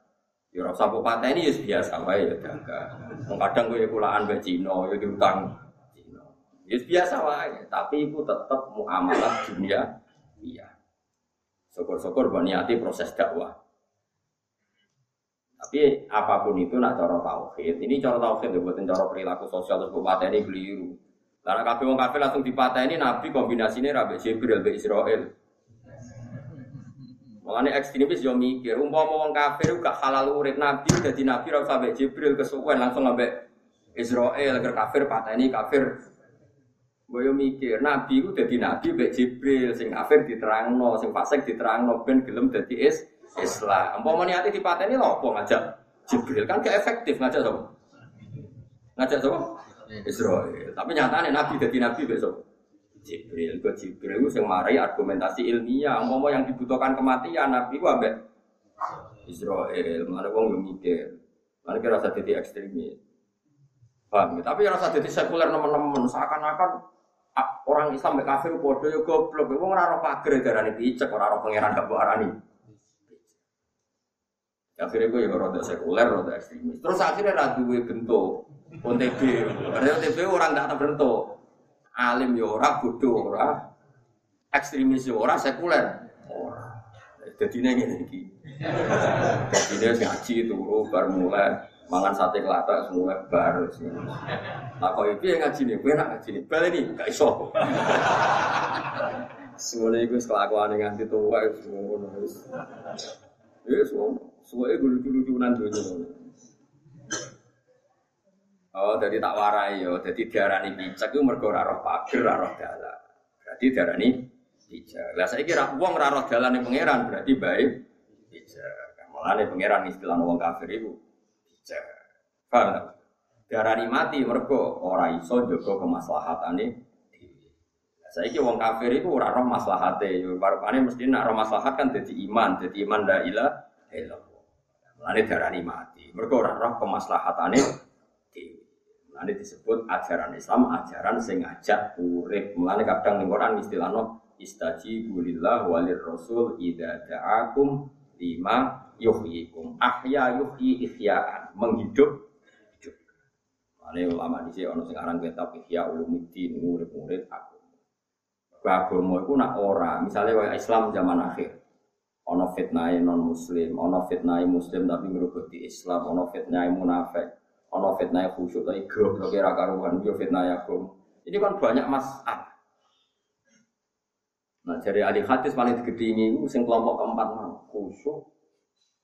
Ya rasa bupati ini ya biasa wae ya jaga. Kadang gue kulaan ke Cina, ya diutang Cina. Ya biasa wae, tapi itu tetap muamalah dunia iya. Syukur-syukur berniati proses dakwah. Tapi apa pun itu nak cara tauhid. Ini cara tauhid ya buatin cara perilaku sosial terus ini keliru. Karena kafir wong kafir langsung ini Nabi kombinasinya Rabi Jibril be Israel. Makanya ekstremis yo mikir, umpama wong kafir gak halal urip nabi jadi nabi ora sampai Jibril kesuwen langsung ambek Israel agar kafir pateni kafir. Gue yo mikir, nabi ku jadi nabi mbek Jibril sing kafir diterangno, sing fasik diterangno ben gelem dadi is Islam. Umpama niate dipateni lho apa ngajak Jibril kan gak efektif ngajak sapa? Ngajak sapa? Israel. Tapi nyatane nabi jadi nabi besok. Jibril ke Jibril itu yang marai argumentasi ilmiah mau yang dibutuhkan kematian Nabi itu ambek Israel mana wong mikir mana kira rasa jadi ekstremis paham ya? tapi rasa jadi sekuler teman-teman seakan-akan orang Islam be kafir bodoh yo goblok wong ora ora pager darane picek ora ora pangeran gak arani akhirnya gue ya rada sekuler, rada ekstremis. Terus akhirnya rada gue bentuk OTB. Padahal OTB orang gak bentuk alim ya ora, bodoh ora, ekstremis ya ora, sekuler ora. Jadi ini iki. Jadi ini ngaji turu bar mulai mangan sate kelata semua bar. Nah kau itu yang ngaji nih, gue nak ngaji nih, balik nih, gak iso. Semuanya itu kelakuan yang nganti tua itu semua. Ya semua, semua itu lucu-lucunan dulu. Oh, jadi tak warai yo. Jadi diarani picek itu mergo roh pager, roh dalan. Berarti diarani picek. Lah saiki ra wong ora roh dalan ning pangeran berarti baik picek. Mulane pangeran istilah wong kafir picek. Paham tak? Diarani mati mergo ora iso jaga kemaslahatane dhewe. Saiki wong kafir iku ora roh. Yo barupane mesti nak roh maslahat kan dadi iman, dadi iman la ilaha illallah. Mulane diarani mati. Mergo ora roh kemaslahatane Ini disebut ajaran Islam, ajaran sing ngajak urip. Mulane kadang ning Quran istilahno istajibu walir rasul idza da'akum lima yuhyikum. Ahya yuhyi ihya'an, menghidup hidup. Mulane ulama di sini sing aran kitab Ihya Ulumuddin, murid-murid aku. Agama iku nak ora, misalnya kaya Islam zaman akhir. Ono fitnah non muslim, ono fitnah muslim tapi ngrubut Islam, ono fitnah munafik ono fitnah khusyuk tapi goblok kira karuan yo fitnah yakum ini kan banyak masalah nah dari ahli hadis paling digedingi itu sing kelompok keempat mau khusyuk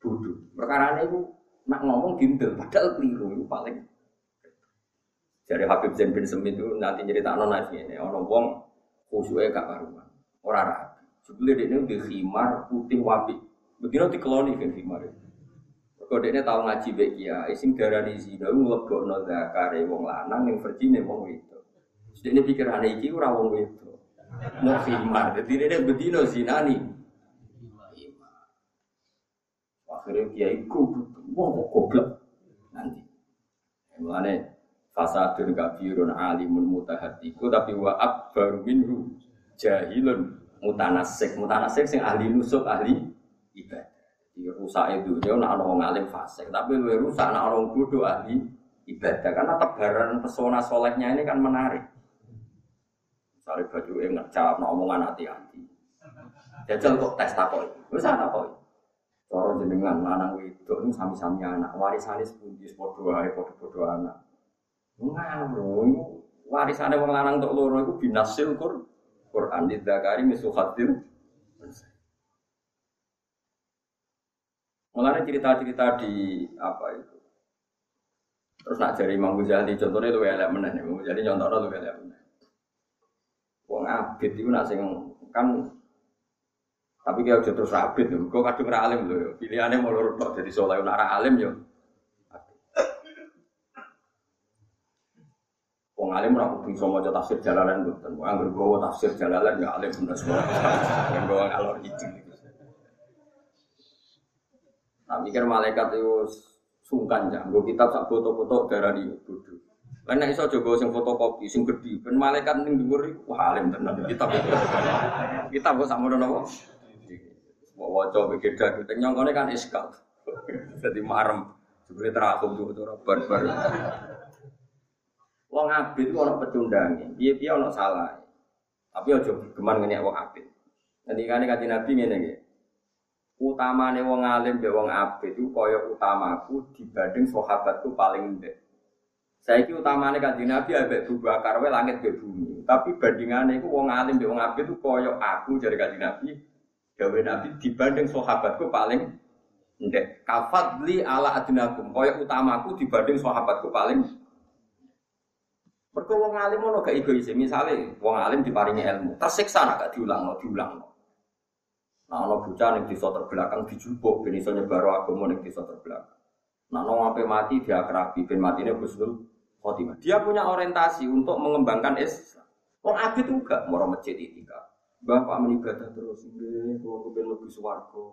duduk perkara ini nak ngomong gindel padahal keliru itu paling dari Habib Zain bin Semit itu nanti cerita nona ini ono wong khusyuknya gak karuan orang rapi sebelum ini di khimar putih wapi begini dikeloni kan khimar itu Kode ini tahu ngaji baik ya, sing darah di sini, ngelebok no zakare wong lanang, yang virgin wong itu. Jadi ini pikiran iki ora wong itu. Mau khimar. Jadi ini bedino zinani. Akhirnya kiai ku, wah goblok nanti. Mulane fasadun kabirun alimun mutahatiku tapi wa akbar minhu jahilun mutanasik mutanasik sing ahli nusuk ahli ibadah. Jadi rusak itu dia nak orang ngalim fasik tapi lu rusak nak orang bodoh ahli ibadah karena tebaran pesona solehnya ini kan menarik. Misalnya baju yang ngecap, omongan hati-hati. Jajal kok tes takoi, bisa takoi. Cara jenengan lanang wedok ini sami-sami anak, warisane sepundi padha wae padha-padha anak. Ngono, warisane wong lanang tok loro iku binasil Qur Quran di Zakari misu khatir. Mulanya cerita-cerita di apa itu. Terus nak jadi Imam Ghazali contohnya lu elek meneh, Imam Ghazali contohnya lu elek meneh. Wong abid itu nak sing kan tapi dia udah terus abid, kok kadung ra alim lho. Pilihannya mau lurus tok jadi soleh ra alim yo. Wong alim ora kudu iso maca tafsir jalalan mboten. Wong anggere gowo tafsir jalalan ya alim bener semua. Yang gowo ngalor itu. Nah, mikir malaikat itu sungkan ya, gue kitab sak foto-foto darah di bodoh. Lain nek iso jogo sing fotokopi sing gedhi, ben malaikat ning dhuwur iku wah alim tenan kitab. Kitab kok sakmono napa? Mau waca pikir dak nyongkone kan iskal. Jadi marem. Jebule terakum tuh ora barbar. Wong abid ku ana pecundange. Piye-piye ana salah. Tapi aja geman ngene wong abid. Ngendikane kanjeng Nabi ngene nggih. Utamane wong alim mbek wong abid itu kaya utamaku dibanding sahabatku paling ndek. Saiki utamane kanjeng Nabi ambek Abu Bakar langit mbek bumi. Tapi bandingane iku wong alim mbek wong abid itu kaya aku jare kanjeng Nabi gawe Nabi dibanding sahabatku paling ndek. Kafadli ala adinakum kaya utamaku dibanding sahabatku paling Mergo wong alim ono gak egois, misale wong alim diparingi ilmu, tersiksa nak gak diulang, diulang. Nah, ono bocah ning desa terbelakang dijupuk ben iso nyebaro agama ning desa terbelakang. Nah, ono sampai mati dia kerabi ben matine Husnul Khotimah. Dia punya orientasi untuk mengembangkan Islam. Wong abid juga mau masjid itika. Bapak menibadah terus, nggih, kula kepen lebih swarga.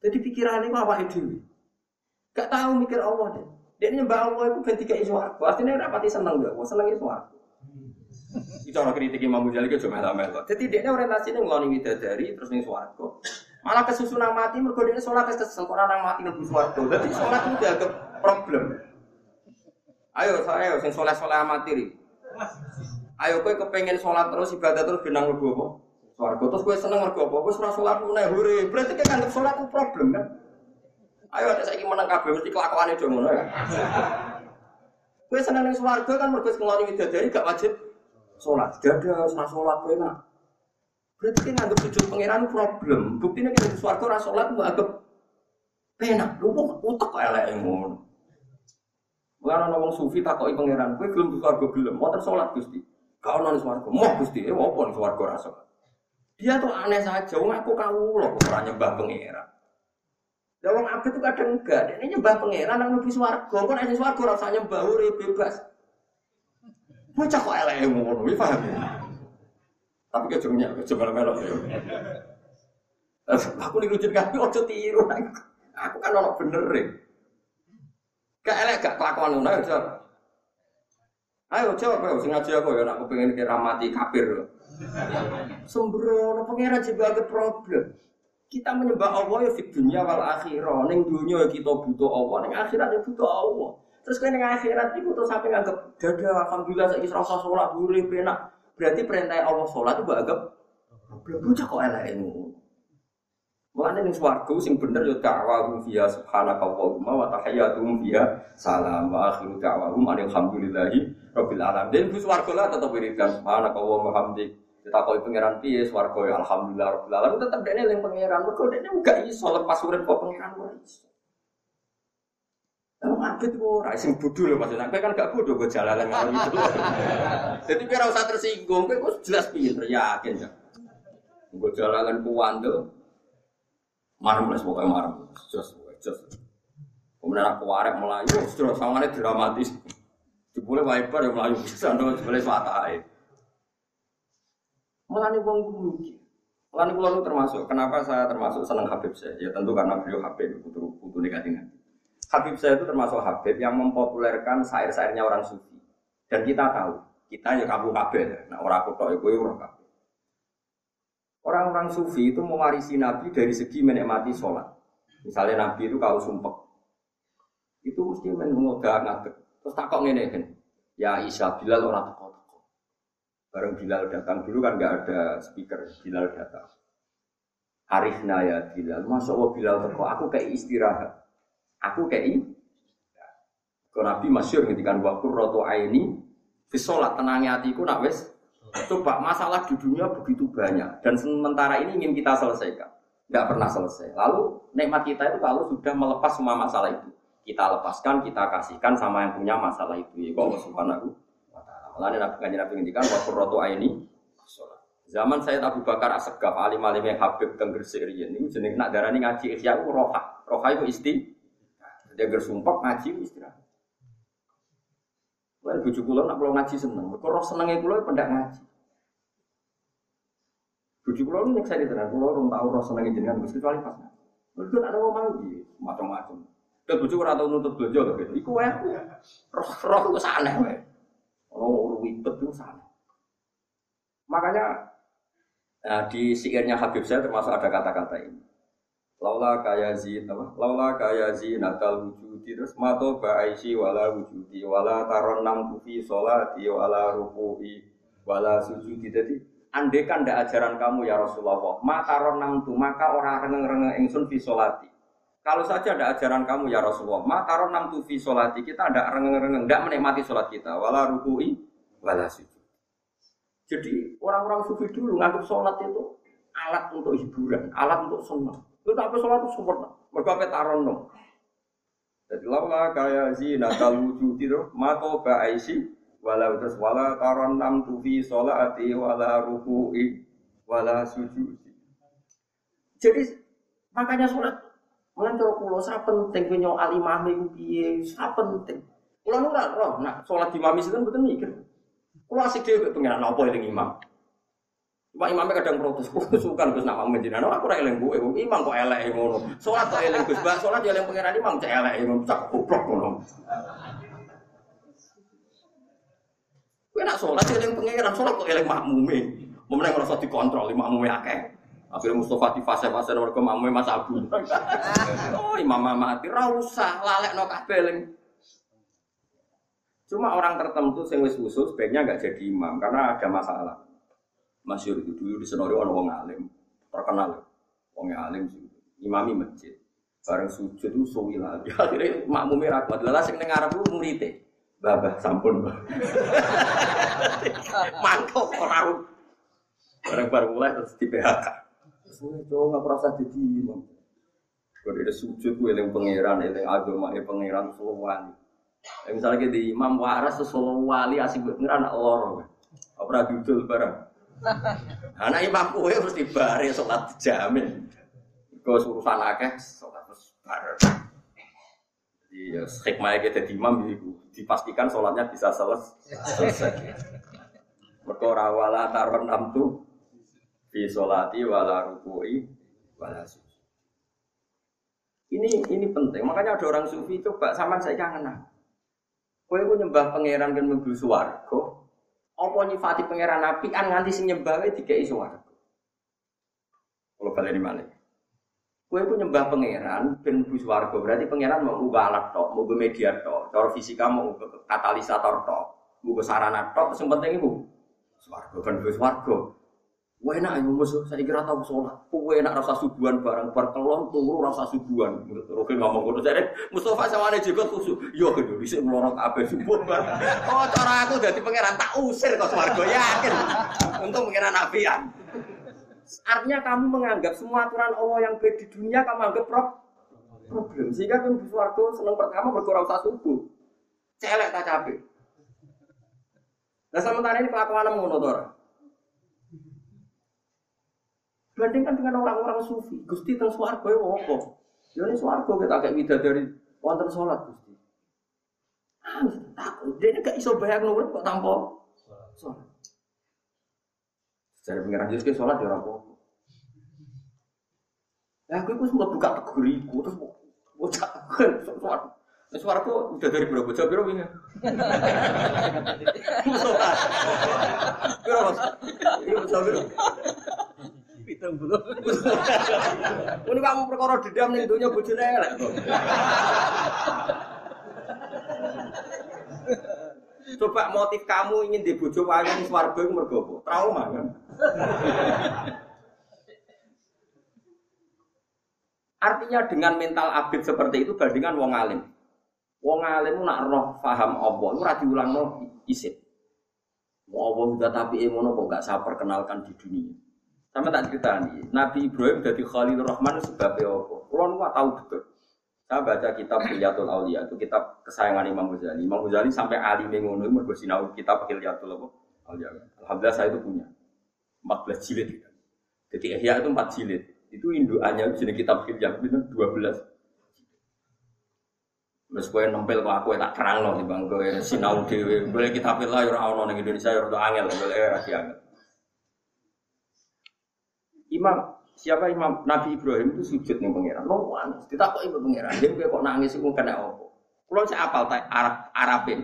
Jadi pikirannya itu apa itu? Gak tahu mikir Allah deh. Dia nyembah Allah itu tiga isu aku. Artinya rapati seneng gak? Wah seneng aku. Itu orang kritik Imam Ghazali ke cuma melo. Jadi dia orientasinya ngeloni widadari terus nih suwargo. Malah kesusunan mati mergo dia sholat kesel orang mati lebih suwargo. Jadi sholat itu dianggap problem. Ayo saya sing sholat sholat amati Ayo kowe kepengen sholat terus ibadah terus benang lebu apa? Suwargo terus kowe seneng mergo apa? Wis ora sholat meneh hore. Berarti kan anggap sholat itu problem kan? Ayo ada saya menang kabeh mesti kelakuannya dong ngono ya. Kowe seneng ning swarga kan mergo ngeloni widadari gak wajib sholat. Dada ora sholat kowe nak. Berarti kan nganggep sujud pangeran problem. Buktinya kan swarga ora sholat mbok anggap penak. Lu kok utek elek ngono. Mulane ana wong sufi takoki pangeran, kowe gelem swarga gelem, mboten sholat Gusti. Ono ning swarga. Moh Gusti, eh opo ning swarga sholat. Dia tuh aneh saja, wong aku kawula kok ora nyembah pangeran. Lah wong abet itu kadang enggak, dia nyembah pangeran nang mlebu swarga, kok nek swarga ora usah nyembah urip bebas. Bocah kok eleke ngono, iki paham ya? Tapi ke jengnya, ke jembal melok ya. Aku ning rujut kaki ojo tiru. Aku kan ono bener e. Gak elek gak kelakuan ngono aja. Ayo ayo sing ngaji aku ya aku pengen kira mati kafir. Sembrono pangeran ada problem. Kita menyembah Allah ya di dunia wal akhirah. Neng dunia ya kita butuh Allah, neng akhirat ya butuh Allah. Terus kan neng akhirat itu butuh sampai nganggep dada alhamdulillah saya kisah rasa sholat boleh enak. Berarti perintah Allah sholat itu anggap belum bocah kok elek ini. Mulane ning swarga sing bener ya da'wahum fiha subhanaka Allahumma wa tahiyyatuhum fiha salam wa akhiru da'wahum alhamdulillahi rabbil alamin. Dan swarga lah tetep wiridan subhanaka Allahumma hamdik kita kau pangeran piye swarga ya alhamdulillah rabbil alamin tetep dene yang pangeran mergo dene enggak iso lepas urip kok pangeran ora iso Kalau ngabit ora sing bodho lho maksudnya kowe kan gak bodho gue jalalan ngono itu. Jadi kowe ora usah tersinggung, kowe wis jelas pinter yakin ya. Gue jalalan ku wandel. Marem lah pokoknya marem. Jos jos. Kemudian aku warek melayu, terus sangane dramatis. Jebule wiper yang melayu bisa, jebule swatahe. Mulane wong iku mikir. Mulane kula termasuk kenapa saya termasuk senang Habib saya? Ya tentu karena beliau Habib putu putu negatif. Habib saya itu termasuk Habib yang mempopulerkan syair-syairnya orang sufi. Dan kita tahu, kita ya kabu kabeh ya. Nah, orang aku iku ya orang kabeh. Orang-orang sufi itu mewarisi Nabi dari segi menikmati sholat. Misalnya Nabi itu kalau sumpek, itu mesti mengoda ngadeg. Terus takok ngene kan, ya Isa Bilal orang teko. Bareng Bilal datang dulu kan nggak ada speaker, Bilal datang. Arifna ya Bilal, masuk Allah Bilal teko, aku kayak istirahat. Aku kayak Kalau Nabi masyur ngendikan waktu roto aini, fisolat tenangnya hatiku nak wes. Coba masalah di dunia begitu banyak dan sementara ini ingin kita selesaikan, nggak pernah selesai. Lalu nikmat kita itu kalau sudah melepas semua masalah itu, kita lepaskan, kita kasihkan sama yang punya masalah itu. Ya Allah Subhanahu Mulane Nabi kanjeng Nabi ngendikan wa qurratu aini Zaman saya Abu Bakar Asegaf alim alim yang Habib teng Gresik riyen niku jeneng nak darani ngaji ihya ku roha. Roha itu isti. Dia gersumpek ngaji istirahat. Lalu bujuk kula nak kula ngaji seneng. Mergo roh senenge kula pendak ngaji. Bujuk kula nu nyeksa tenan kula ora tau roh senenge jenengan kecuali pas. Mergo ada wong mangi macam-macam. Dan bujuk ora tau nuntut bojo to. Iku wae. Roh roh ku aneh wae. Oh, ribet itu sana. Makanya nah, di syairnya Habib saya termasuk ada kata-kata ini. Laula kaya zin apa? Laula kaya natal wujudi terus mato ba'aisi wala wujudi wala taron nam tufi sholati wala ruku'i wala sujudi. Jadi andekan ndak ajaran kamu ya Rasulullah, maka ronam tu maka orang rengeng-rengeng ingsun fi sholati. Kalau saja ada ajaran kamu ya Rasulullah, maka ronam tu fi solati kita ada rengeng-rengeng, tidak menikmati sholat kita, wala ruku'i, wala sujud. Jadi orang-orang sufi dulu nganggap sholat itu alat untuk hiburan, alat untuk senang. Itu apa sholat itu sempurna, mereka taron dong. Jadi laula kaya zina wujud itu, mako ba'aisi, wala terus wala taron nam tu fi sholati, wala ruku'i, wala sujud. Jadi makanya sholat Mulai cara kulo sa penting punya alimah iku piye, sa penting. Kulo nu ora roh, nak salat di mami sinten mboten mikir. Kulo asik dhewe pengen apa eling imam. Cuma imamnya kadang protes, suka Gus nak mampu jenengan, aku ora eling kowe, imam kok elek ngono. Salat kok eling Gus, salat ya eling imam cek elek ngono, cak goblok ngono. Kowe nak salat ya eling pangeran, salat kok eling makmume. Memenang ngrasa dikontrol, makmume akeh. Akhirnya Mustafa di fase-fase ke mamu Mas Abu. oh, imam mati. Ra lalek no kabel. Cuma orang tertentu sing wis khusus sebaiknya nggak jadi imam karena ada masalah. Masyur itu dulu di Senori orang wong alim terkenal. Wong alim sih. Imami masjid. Bareng sujud itu suwi lagi akhirnya makmumnya rapat lalu sing dengar Arab muridé babah sampun. Mantap orang bareng bareng mulai terus di PHK Suwe cowok nggak merasa jadi imam. Kalau ada sujud, gue yang pangeran, yang agama, yang pangeran solo wali. Ya, misalnya kita di imam waras, solo wali asik pangeran lor. Apa dudul barang. Anak imam kue harus dibari sholat jamin. Kau urusan akeh, sholat terus bareng. Jadi ya hikmahnya kita di imam dipastikan sholatnya bisa selesai. Berkora wala taron tuh fi sholati wala ruku'i wala sujud. Ini ini penting. Makanya ada orang sufi coba sama saya kangen. Kowe ku nyembah pangeran kan mlebu swarga. Apa nyifati pangeran api an nganti sing nyembah wae dikeki swarga. Kalau di mana? Kue pun nyembah pangeran ben mlebu swarga berarti pangeran mau ubah alat tok, mau media tok, cara fisika mau katalisator tok, mau sarana tok, sing penting iku swarga kan mlebu swarga. Wah enak ya musuh, saya kira tahu sholat. Wah enak rasa subuhan barang berkelon turu rasa subuhan. Roke ngomong ngono jadi Mustafa sama ada juga khusus. Yo gitu, bisa melorot apa subuh barang. Oh cara aku jadi pangeran tak usir kok swargo yakin. Untung pangeran apian. Artinya kamu menganggap semua aturan Allah yang baik di dunia kamu anggap problem. Sehingga kamu di swargo seneng pertama berkurang rasa subuh. Celek tak capek. Nah sementara ini kelakuan ngono to Bandingkan dengan orang-orang sufi, Gusti teng swarga ya apa? Ya ini swarga kita kayak dari wonten sholat Gusti. Ah, takut. Dia gak iso bayang nomor kok tanpa sholat. Dari pengiran Yesus ke sholat ya orang. Ya aku itu sempat buka teguriku terus bocah kan. Nah, suara kok udah dari berapa bocah berapa ini? Sholat. Berapa? Iya bocah belum. Ini kamu perkara dendam nih dunia bojone elek. Coba motif kamu ingin di bojo ning swarga iku mergo? Trauma kan? Artinya dengan mental abid seperti itu bandingan wong alim. Wong alim nak roh paham apa, ora diulangno isip. Mau Allah udah tapi ngono kok gak saya perkenalkan di dunia. Sama tak cerita nih, Nabi Ibrahim jadi Khalilur Rahman sebabnya apa? Kulo nu tahu betul. Saya baca kitab Hilyatul Aulia itu kitab kesayangan Imam Ghazali. Imam Ghazali sampai Ali mengono itu mergo sinau kitab Hilyatul Aulia. Alhamdulillah saya itu punya 14 jilid. Jadi Ihya itu 4 jilid. Itu indukannya jenis kitab Hilyat itu 12. Wes kowe nempel kok aku tak terang loh bang kowe sinau dhewe. Boleh kitab lah ya ora ono ning Indonesia ya ora angel, boleh ora angel. Imam siapa Imam Nabi Ibrahim itu sujud nih pangeran. Lo nangis, kok ibu pangeran. Dia kok nangis itu kena apa? Kalau saya apal tak Arab Arabin.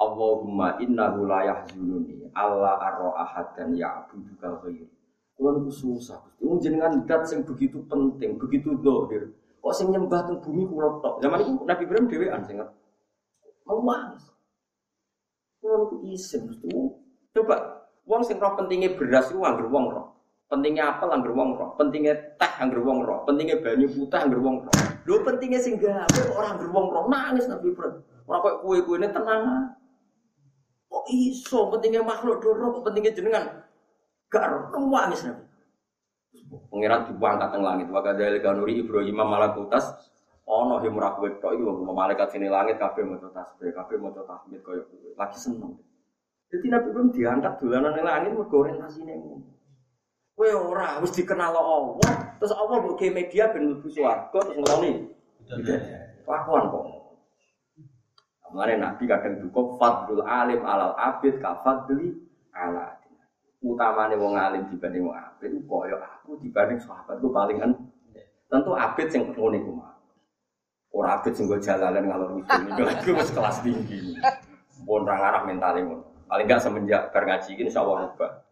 Allahumma innahu la yahzununi Allah arro ahad dan ya'budu kal ghairi. Kulo niku susah. Wong jenengan dat sing begitu penting, begitu dohir. Kok sing nyembah teng bumi kulo tok. Zaman itu Nabi Ibrahim dhewean sing mau nangis. Niku isin mesti. Coba wong sing roh pentingnya beras iku anggere wong roh. Pentingnya apel angger wong roh, pentingnya teh angger wong roh, pentingnya banyu putih angger wong roh. Lho pentingnya sing gawe kok ora angger wong roh nangis Nabi Ibrahim. Ora kok kue-kuene tenang. Kok iso pentingnya makhluk doro pentingnya jenengan gak roh nangis Nabi. Pengiran dibuang teng langit. Wa kadzalika kanuri Ibrahim malakutas ono yang murah kowe tok iku malaikat sini langit kabeh maca tasbih, kabeh maca tahmid koyo lagi seneng. Jadi Nabi Ibrahim diangkat dolanan langit mergo orientasine ngono. Kowe ora wis dikenal Allah, terus Allah mbok media ben mlebu swarga terus ngeloni. Kelakuan kok. Mulane Nabi kadang duka fadlul alim alal abid ka fadli ala utamane wong alim dibanding wong abid kaya aku dibanding sahabatku paling kan tentu abid sing ngene iku mah ora abid sing go jalalan ngalor ngidul. Niku wis kelas tinggi. Pun ra ngarah mentale ngono. Paling gak semenjak bar ngaji iki insyaallah rubah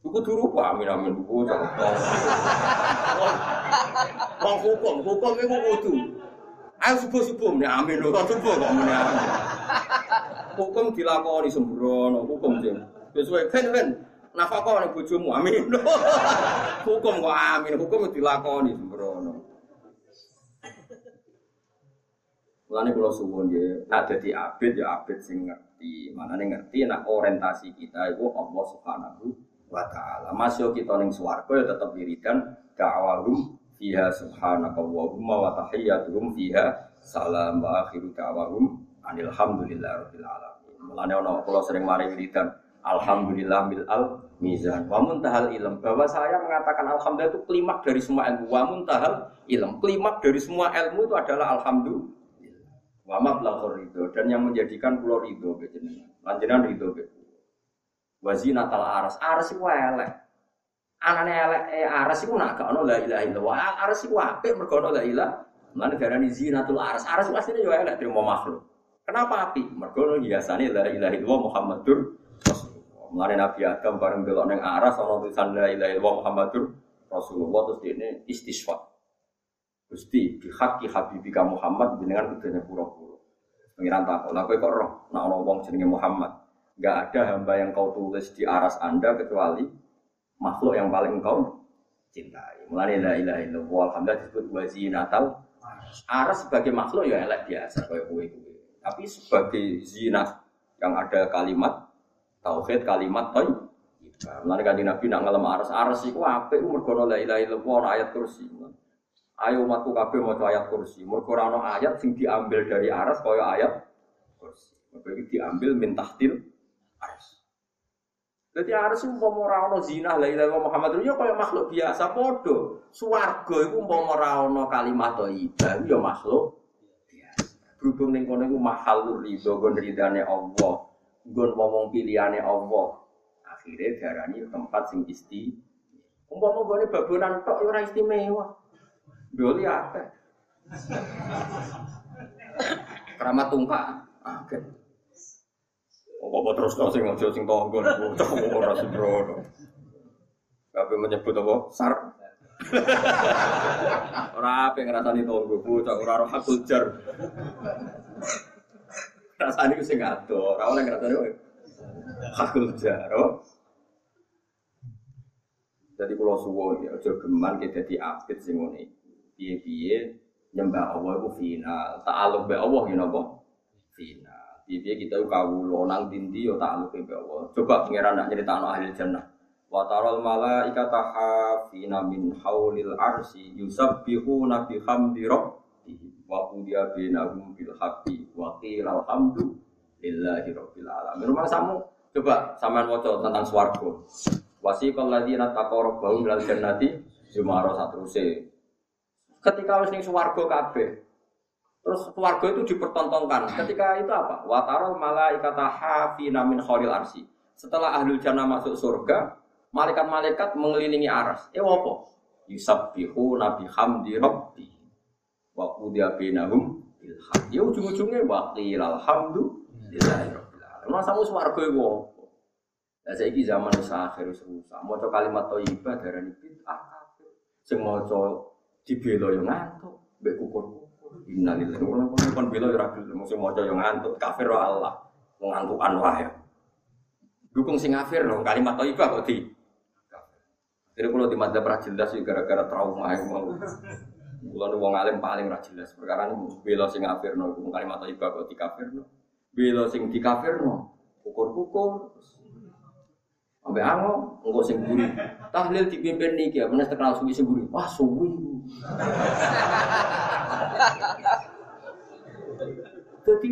Buku turu pak, amin amin buku Wong hukum, hukum itu kudu. Ayo subuh subuh, nih amin loh, subuh kok amin amin. Hukum dilakoni sembrono, hukum sih. Sesuai kan kan, nafkah nih bujumu, amin. Hukum kok amin, hukum dilakoni sembrono. Mulane kalau suwun ya, nak dadi abid ya abid sing ngerti. Mana nih ngerti, nak orientasi kita itu Allah Subhanahu wa ta'ala. Masuk kita ning swarga ya tetep wiridan da'awahum fiha subhanakallahumma wa tahiyyatuhum fiha salam wa akhiru da'awahum alhamdulillah rabbil alamin. Mulane ana kula sering mari wiridan Alhamdulillah mil al mizan. Wa muntahal ilm. Bahwa saya mengatakan alhamdulillah itu klimak dari semua ilmu. Wa muntahal ilm. Klimak dari semua ilmu itu adalah alhamdulillah. Wa mablaghur ridho dan yang menjadikan pulau ridho bejenengan. Lanjutan ridho. Wazina tal aras, aras itu elek. Anane elek eh aras itu nak ono la ilaha illallah. Aras itu apik mergo ono la ilaha. Lan darani zinatul aras. Aras itu asline yo elek terima makhluk. Kenapa api? Mergo biasane la ilaha illallah Muhammadur Rasulullah. Mulane Nabi Adam bareng delok ning aras ono tulisan la ilaha illallah Muhammadur Rasulullah terus ini istisfa. Gusti bi haqqi habibika Muhammad jenengan kudune pura-pura. Pengiran takut, lha kok roh nek ana wong jenenge Muhammad nggak ada hamba yang kau tulis di aras anda kecuali makhluk yang paling kau cintai. Mulai la ilaha illallah alhamdulillah disebut wazinatal aras sebagai makhluk ya elek biasa kayak kue kue. Tapi sebagai zina yang ada kalimat tauhid kalimat toy. Mulai kan nabi nak ngalem aras aras itu apa? Mergono la ilaha illallah ayat kursi. Ayo umatku kabeh mau ayat kursi. Mergo ayat sing diambil dari aras kaya ayat kursi. Mergo diambil min tahtil Aras. Jadi Aras itu mau ora zina la ilaha Muhammad ya kaya makhluk biasa podo. Swarga iku umpama ora ana kalimat thayyibah ya makhluk. Berhubung ning kono iku mahal ridho gon ridane Allah. Gon ngomong pilihane Allah. Akhirnya darani tempat sing isti. Umpama gone babonan tok ya ora istimewa. Doli apa? Keramat tungkak. Agen. Apa terus tau sing aja sing tonggo bocah ora sembrono. Kabeh menyebut apa? Sar. ora ape ngrasani tonggo bocah ora roh hakul jar. Rasane ku sing ado, ora oleh ngrasani hakul jar. Jadi kalau suwon ya, aja geman kita dadi apit sing ngene. Piye-piye nyembah Allah itu final. Ta'aluk be Allah ya napa? Piye-piye kita kawula nang dindi ya ta'aluk be Allah. Coba pangeran nak nyeritakno ahli jannah. Wa taral malaikata hafina min haulil arsi yusabbihuna bihamdi rabbihim wa qudiya bainahum bil haqqi wa qila alhamdu lillahi rabbil alamin. Rumah samu coba sampean waca tentang swarga. Wasiqal ladzina taqaw rabbahum ilal jannati zumara satruse. Ketika wis ning swarga kabeh. Terus swarga itu dipertontonkan. Ketika itu apa? Wa taral malaikata hafina min khairil arsi. Setelah ahlul jannah masuk surga, malaikat-malaikat mengelilingi aras. Eh apa? Yusabbihu nabi hamdi rabbi. Wa qudiya bainahum bil. Ya ujung-ujungnya wa qila alhamdulillahi rabbil alamin. Masamu swarga iku apa? Lah saiki zaman wis akhir wis rusak. Maca kalimat thayyibah darani bid'ah kafir. Sing maca dibela yo ngantuk, mbek kukur-kukur. Innalillahi wa inna ilaihi kon bela yo ra gelem sing maca yo ngantuk, kafir wa Allah. Wong ngantukan wae. Dukung sing kafir dong kalimat thayyibah kok di. Jadi kalau di madzhab ra jelas gara-gara trauma yang mau. Kulo wong alim paling ra jelas perkara ini bela sing kafir no kalimat thayyibah kok di kafir no. Bela sing di kafir no. Kukur-kukur. Sampai ango, enggak sing buri. Tahlil dipimpin niki ya, menes terkenal suwi sing. Wah, suwi. Jadi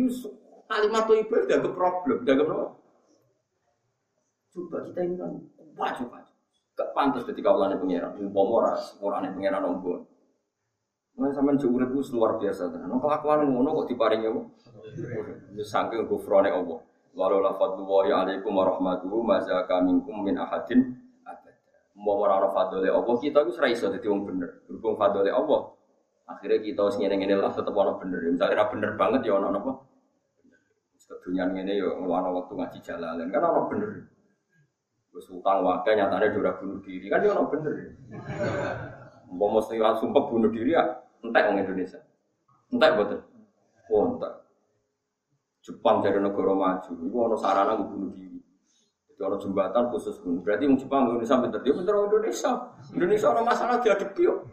kalimat itu ibadah dianggap problem, dianggap apa? Coba kita ini kan kuat coba. Gak pantas ketika ulane pangeran, umpama ora orane pangeran ombon. Nah, sampean jauh urip luar biasa. Nek kelakuan ngono kok? Wis saking gufrone Allah. Walau la fadlullahi alaikum warahmatuhu mazaka minkum min ahadin. Mau ora ana fadlile Allah, kita iku ora iso dadi wong bener. Berhubung fadlile Allah, akhirnya kita wis ngene-ngene lah tetep ana bener. Misalnya ora bener banget ya ana apa? Kedunyaan ngene ya ana waktu ngaji jalalan kan ana bener. Wis utang wae nyatane ora bunuh diri kan ya ana bener. Mau mesti sumpah bunuh diri ya entek wong Indonesia. Entek boten. Oh, entek. Jepang dari negara maju, itu ada sarana bunuh diri. Itu ada jembatan khusus bunuh. Berarti orang Jepang Indonesia pinter dia pinter Indonesia. Indonesia ada masalah dia depi yo.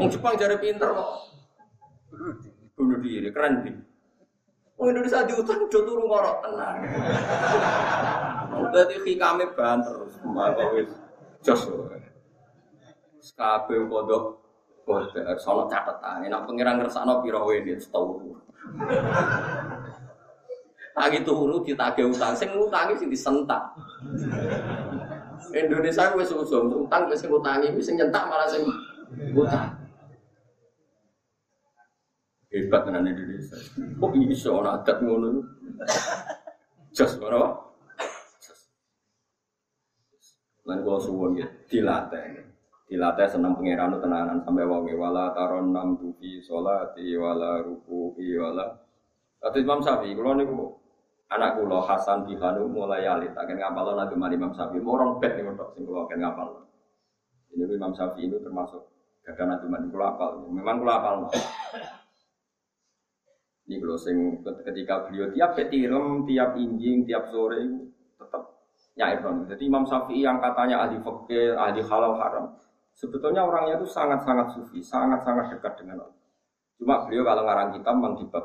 Orang Jepang jadi pinter kok. Bunuh diri keren nih. Orang Indonesia diutang do turu ngorok tenang. Berarti kami banter maka wis jos. Kabeh kodok kodok sono catatan. Nek pengiran ngersakno pira wene setahun. Tangi turu ditagih utang, sing ngutangi sing disentak. Indonesia wis usum utang wis ngutangi, wis sing nyentak malah sing utang. Hebat tenan Indonesia. Kok iso ana adat ngono? Jos ora Lan kula suwun ya dilatih. Dilatih seneng pangeran tenanan sampai wonge wala taron nam tufi sholati wala ruku'i wala Kata Imam Syafi'i, kalau niku anak kula Hasan Bihanu mulai alit akan ngapal nanti mari Imam Syafi'i. Orang bet nih untuk sing kula akan ngapal. Ini Imam Syafi'i itu termasuk gagah nanti mari kula apal. Memang kula apal ini kalau sing ketika beliau tiap petirem tiap injing tiap sore tetap nyair jadi Imam Syafi'i yang katanya ahli fakir ahli halal haram sebetulnya orangnya itu sangat sangat sufi sangat sangat dekat dengan Allah. Cuma beliau kalau ngarang kitab memang di bab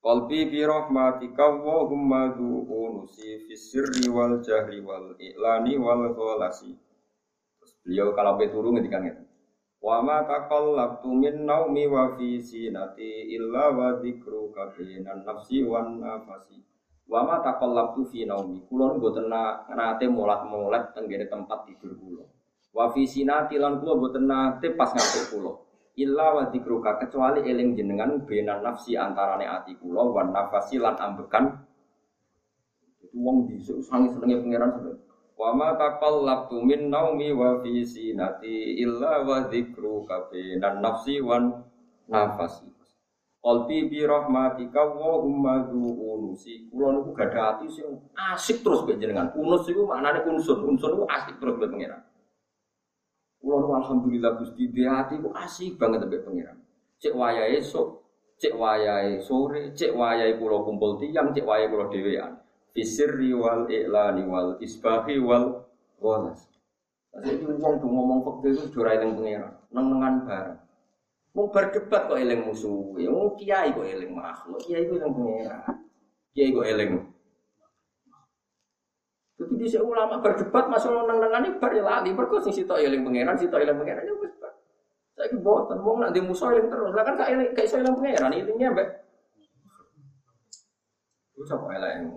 Qalbi bi rahmatika wa humma unusi fi sirri wal jahri wal i'lani wal ghalasi. Terus beliau kalau beturu ngendikan ngeten. Wa ma taqallabtu min naumi wa fi sinati illa wa dzikruka bainan nafsi wan nafasi. Wa ma taqallabtu fi naumi. Kula mboten nate molat-molat tenggene tempat tidur kula. Wa fi sinati lan kula mboten nate pas ngantuk kula illa wa dzikruka kecuali eling jenengan benan nafsi antarane ati kula wan nafasi lan ambekan Wong bisa sangi senengnya pangeran sampai. Wa ma taqallabtu min naumi wa fi sinati illa wa dzikru kafinan nafsi wan nafasi. Qalbi bi rahmatika wa humma unusi. Kula niku gadah ati sing asik terus mbek jenengan. Unus iku maknane unsur. Unsur iku asik terus mbek pangeran. Niku alhamdulillah Gusti di ati ku asik banget mbek pangeran. Cek wayahe esuk, cek wayahe sore, cek wayahe kula kumpul tiang, cek wayahe kula dhewean. Fisirri wal i'lani wal isbahi wal walas. Jadi wong tuh ngomong fakir itu jura eling pangeran, neng-nengan bareng. Mau berdebat kok eling musuh, ya mau kiai kok eling makhluk, kiai kok eling pangeran, kiai kok eling. Jadi di ulama berdebat masalah neng-nengan ini bar ya lali, berkos sing sitok eling pangeran, sitok eling pangeran ya wis. Saya wong nak di musuh eling terus, lah kan gak eling, gak iso eling pangeran, intinya mbak. Itu siapa eling?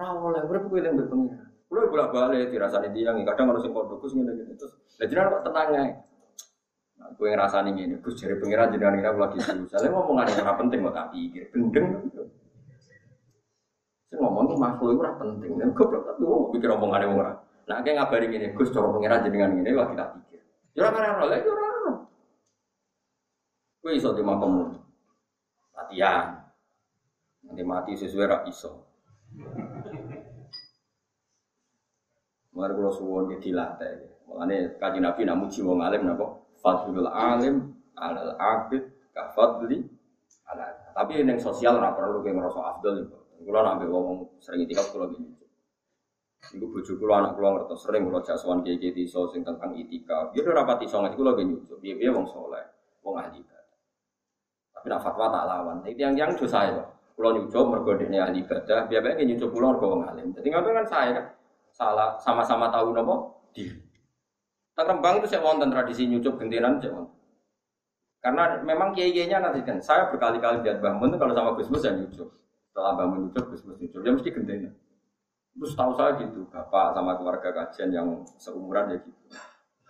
Ora oleh, berapa gue eling mbak pangeran. Kulo bolak balik dirasani tiang, kadang harus sing pondok Gus ngene ngene terus. Lah jenengan kok tenang ae. Nah, gue ngrasani ngene, Gus jare pangeran jenengan kira lagi susah. Lah ngomongan yang ora penting tak pikir, gendeng. Sing ngomong makhluk ora penting. Nek goblok tapi wong pikir omongane wong ora. Nah, kayak ngabari ngene, Gus cara pangeran jenengan ngene lagi tak pikir. Ya ora ora ora, ya ora ora. Iso di makom latihan. Nanti mati sesuai rak iso. Mulai kalau suwon dia dilatih. Mulane kaji nabi namu jiwa alim napa? Fadlul alim alal abid kafadli ala. Tapi yang sosial ora perlu kayak ngerasa afdal itu. Kulo nambe ngomong sering itikaf kulo gini. Iku bojo kulo anak kulo ngertos sering kulo jaksuan kiai kiai iso sing tentang itikaf. Dia udah rapat iso ngaji kulo. Biar biar wong soleh, wong ahli ibadah. Tapi nak fatwa tak lawan. Tapi yang yang dosa ya. Kulo nyucup mergo dekne ahli ibadah. Biar biar nyucup kulo mergo wong alim. Jadi ngapain kan saya kan salah sama-sama tahu nopo diri. Tak Rembang itu saya wonten tradisi nyucup gentenan saya wonten. Karena memang kiai-kiainya nanti kan saya berkali-kali lihat Mbah Mun kalau sama Gus Mus ya nyucup. Setelah Mun nyucup, Gus Mus nyucup, ya mesti gentenan. Terus tahu saya gitu, bapak sama keluarga kajian yang seumuran ya gitu.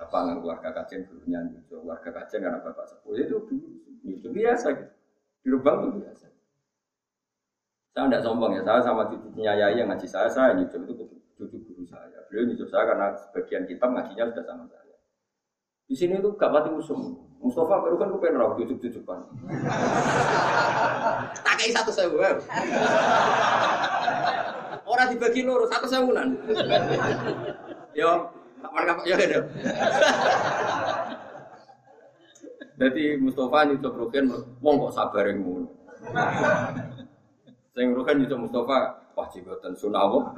Bapak dengan keluarga kajian dulunya nyucup, keluarga kajian karena bapak sepuh itu dulu nyucup biasa gitu. Di Rembang itu biasa. Saya tidak sombong ya, saya sama cucunya Yai yang ngaji saya, saya nyucup itu cucu guru saya. Beliau nyusul saya karena sebagian kitab ngajinya sudah sama saya. Di sini itu gak mati musuh. Mustafa baru kan gue pengen rawat cucu cucukan. Tak kayak satu sewu. Orang dibagi loro satu sewunan. Yo, kapan kapan ya ada. Jadi Mustafa nyucuk Rukin, wong kok sabar yang ngono. Sing Rukin nyucuk Mustafa, wah jigotan sunawo.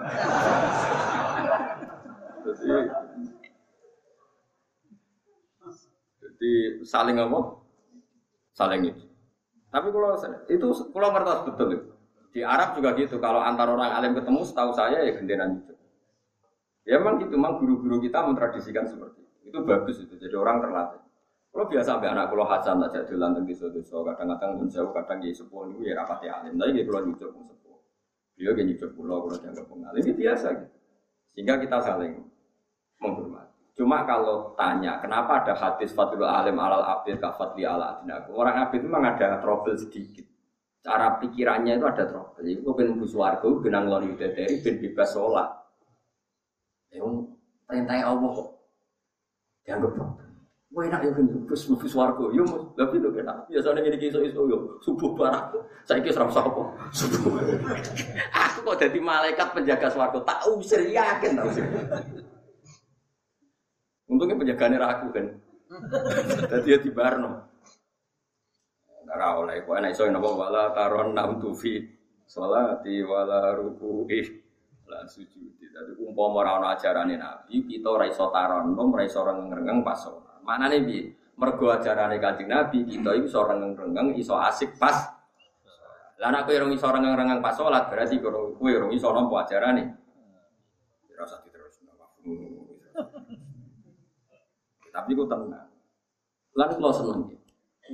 Jadi, jadi saling apa? Saling itu. Tapi kalau itu kalau ngertos betul itu. Di Arab juga gitu. Kalau antar orang alim ketemu, setahu saya ya gendenan itu. Ya memang gitu, memang guru-guru kita mentradisikan seperti itu. Itu bagus itu. Jadi orang terlatih. Kalau biasa sampai anak kulo Hasan aja lantai di sodo kadang-kadang pun jauh, kadang di sepuh ini ya rapati alim. Tapi dia kulo nyucuk pun sepuh. Dia gak nyucuk kulo, kulo dianggap pengalim. Ini biasa gitu. Sehingga kita saling menghormati. Cuma kalau tanya, kenapa ada hadis Fatul Alim alal abid kafatli ala adinaku? Orang abid memang ada trouble sedikit. Cara pikirannya itu ada trouble. Jadi gue pengen bus warga, benang lori dari ben bebas sholat. Ya, perintahnya Allah kok. Dianggap problem. Wah enak ya bus bus warga. Yo, tapi lo enak. Biasanya ini kisah iso yo subuh barang. Saya kira serap apa? Subuh. Aku kok jadi malaikat penjaga swarga. Tak usir yakin tak usir. Untungnya penjagaannya ragu kan. Jadi ya di Barno. Ora oleh kok enak iso napa wala taron nam tufi salati wala ruku'i la sujudi. Dadi umpama ora ana ajarane Nabi, kita ora iso taron, ora iso rengeng-rengeng pas sholat. Manane piye? Mergo ajarane Kanjeng Nabi, kita iso iso rengeng-rengeng, iso asik pas. Lah nek kowe ora iso rengeng-rengeng pas sholat, berarti kowe ora iso nampa ajarane. Ora usah diterusno. Tapi ku tenang. Lan kula seneng.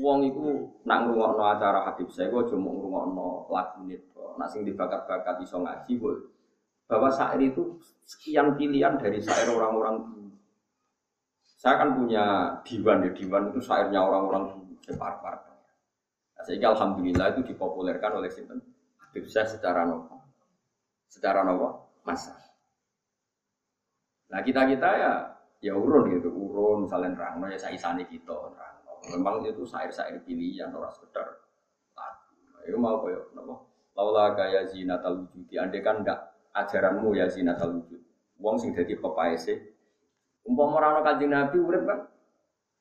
Wong iku nak ngrungokno acara Habib saya kok cuma ngrungokno lagu nito. Nak sing dibakat-bakat iso ngaji kok. Bahwa syair itu sekian pilihan dari syair orang-orang dulu. Saya kan punya diwan ya, diwan itu syairnya orang-orang dulu, separ-par. Nah, sehingga alhamdulillah itu dipopulerkan oleh sinten Habib saya secara normal. secara nopo masa. Nah kita kita ya ya urun gitu, urun misalnya nerang, ya saya isani kita nerang. Memang itu sair-sair pilihan orang sekedar lagu. Itu mau koyo nopo. Laula kaya zina wujudi, andai kan ndak ajaranmu ya zina wujud. Wong sing dadi pepaese. Umpama ora ana kanjeng Nabi urip kan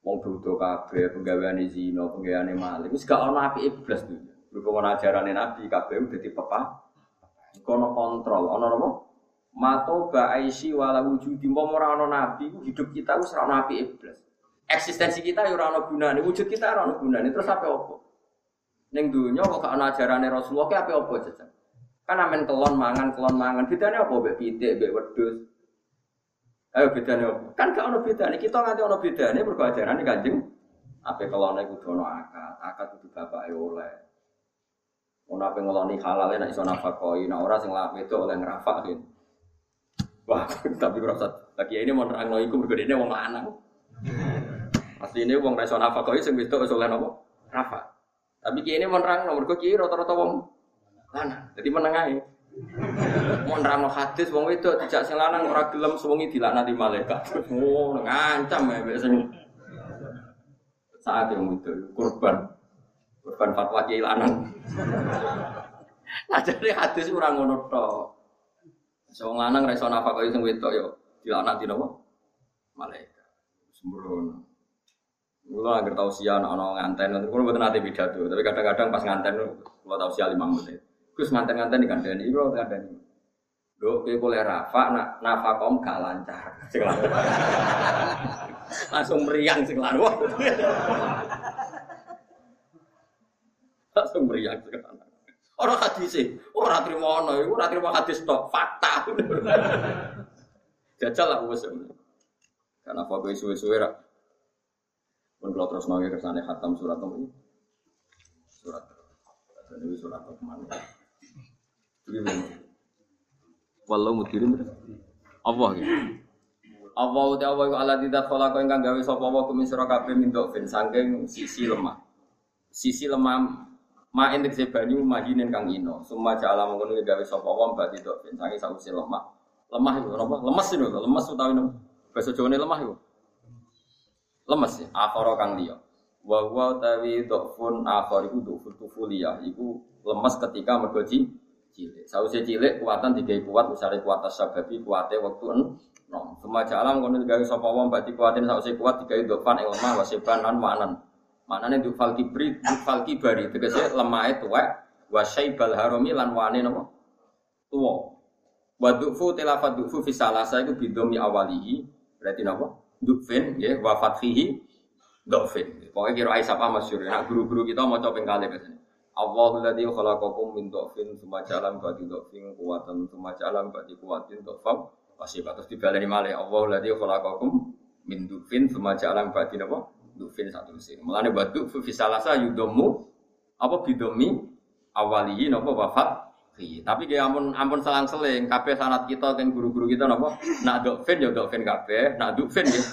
wong dodo kabeh penggaweane zina, penggaweane maling. Wis gak ana apike blas tuh. Berhubung ajarane Nabi kabeh dadi pepa. Kono kontrol, ana apa? Mato ba'aisi wala wujudi mau ora ana nabi hidup kita wis ora ana apike blas. Eksistensi kita ya ora ana gunane, wujud kita ora ana gunane. Terus apa opo? Ning dunya kok gak ana ajarane Rasulullah ki apa opo jajan? Kan amen kelon mangan, kelon mangan. Bedane apa mbek pitik, mbek wedhus? Ayo bedane apa? Kan gak ono bedane. Kita nganti ono bedane mergo ajarane Kanjeng Ape kelone kudu ono akad, akad kudu bapake oleh. Ono ape ngeloni halal nek iso nafakoi, nek ora sing lak wedok oleh ngrafakin. Wah, tapi rasa lagi ini mau nerangno iku mergo dene wong lanang. Asli ini wong iso nafakoi sing wedok iso oleh napa? Rafa. Tapi kiai ini mau nerangno mergo kiai rata-rata wong lanang. Jadi meneng ae. Mau nerangno hadis wong wedok dijak sing lanang ora gelem suwengi dilaknati malaikat. Oh, ngancam ya sing saat yang itu kurban kurban fatwa kiai lanang. Nah jadi hadis ora ngono tok. Wong lanang ra iso nafkah sing wedok yo dilaknati napa? Malaikat. Sembrono. Mula agar tau sia ana nganten, kulo mboten nate pidato, tapi kadang-kadang pas nganten kulo tau sia 5 menit. Gus nganten-nganten di kandani, kulo kandani. Lho, kowe boleh rafa nak nafakom gak lancar. Langsung meriang lanang. Langsung meriang sing lanang. Ora hadis e, ora trimo ono, iku ora trimo hadis tok, fakta. Jajal lah wis. Karena apa kowe suwe-suwe ra. Pun kalau terus nongol kersane khatam surat ini. Surat. Dan ini surat ke mana? Jadi Walau mudirin Allah ya. Allah uti Allah ala tidak kala kau ingkang gawe sapa wa kumin sira kabeh mintuk fin saking sisi lemah. Sisi lemah ma entek se banyu kang ino. Summa ja'ala mengkono gawe sapa wa mbati tok saking sausi lemah. Lemah itu apa? Lemes itu, lemes utawi nopo? Bahasa Jawane lemah itu. Lemes ya, akhara kang liya. Wa wa utawi dhafun akhar iku dhafun tufuliyah iku lemes ketika mergo cilik. Sausé cilik kuatan tiga kuat misalnya kuat sababi kuatnya waktu en nom. Semua jalan kono digawe sapa wong berarti kuatin sausé kuat tiga dofan ing lemah wasiban lan manan. Manane du fal kibri du fal kibari tegese lemahe tuwek wa syaibal harami lan wane napa? Tuwa. Wa dufu tilafat dufu fi salasa iku bidomi awalihi berarti napa? Dufin nggih wa fathihi dofin. Pokoknya kira Aisyah apa masyhur. Nah guru-guru kita mau coba kali biasanya. Allahul ladzi khalaqakum min dhafin tsumma ja'alam ba'di dhafin quwatan tsumma ja'alam ba'di quwatin dhafam masih terus dibaleni malih Allahul ladzi khalaqakum min dhafin tsumma ja'alam ba'di napa dhafin satu mesin mulane batu fi salasa yudomu apa bidomi awalihi napa wafat tapi kayak ampun ampun selang-seling kabeh sanat kita kan guru-guru kita napa nak dhafin ya dhafin kabeh nak dhafin ya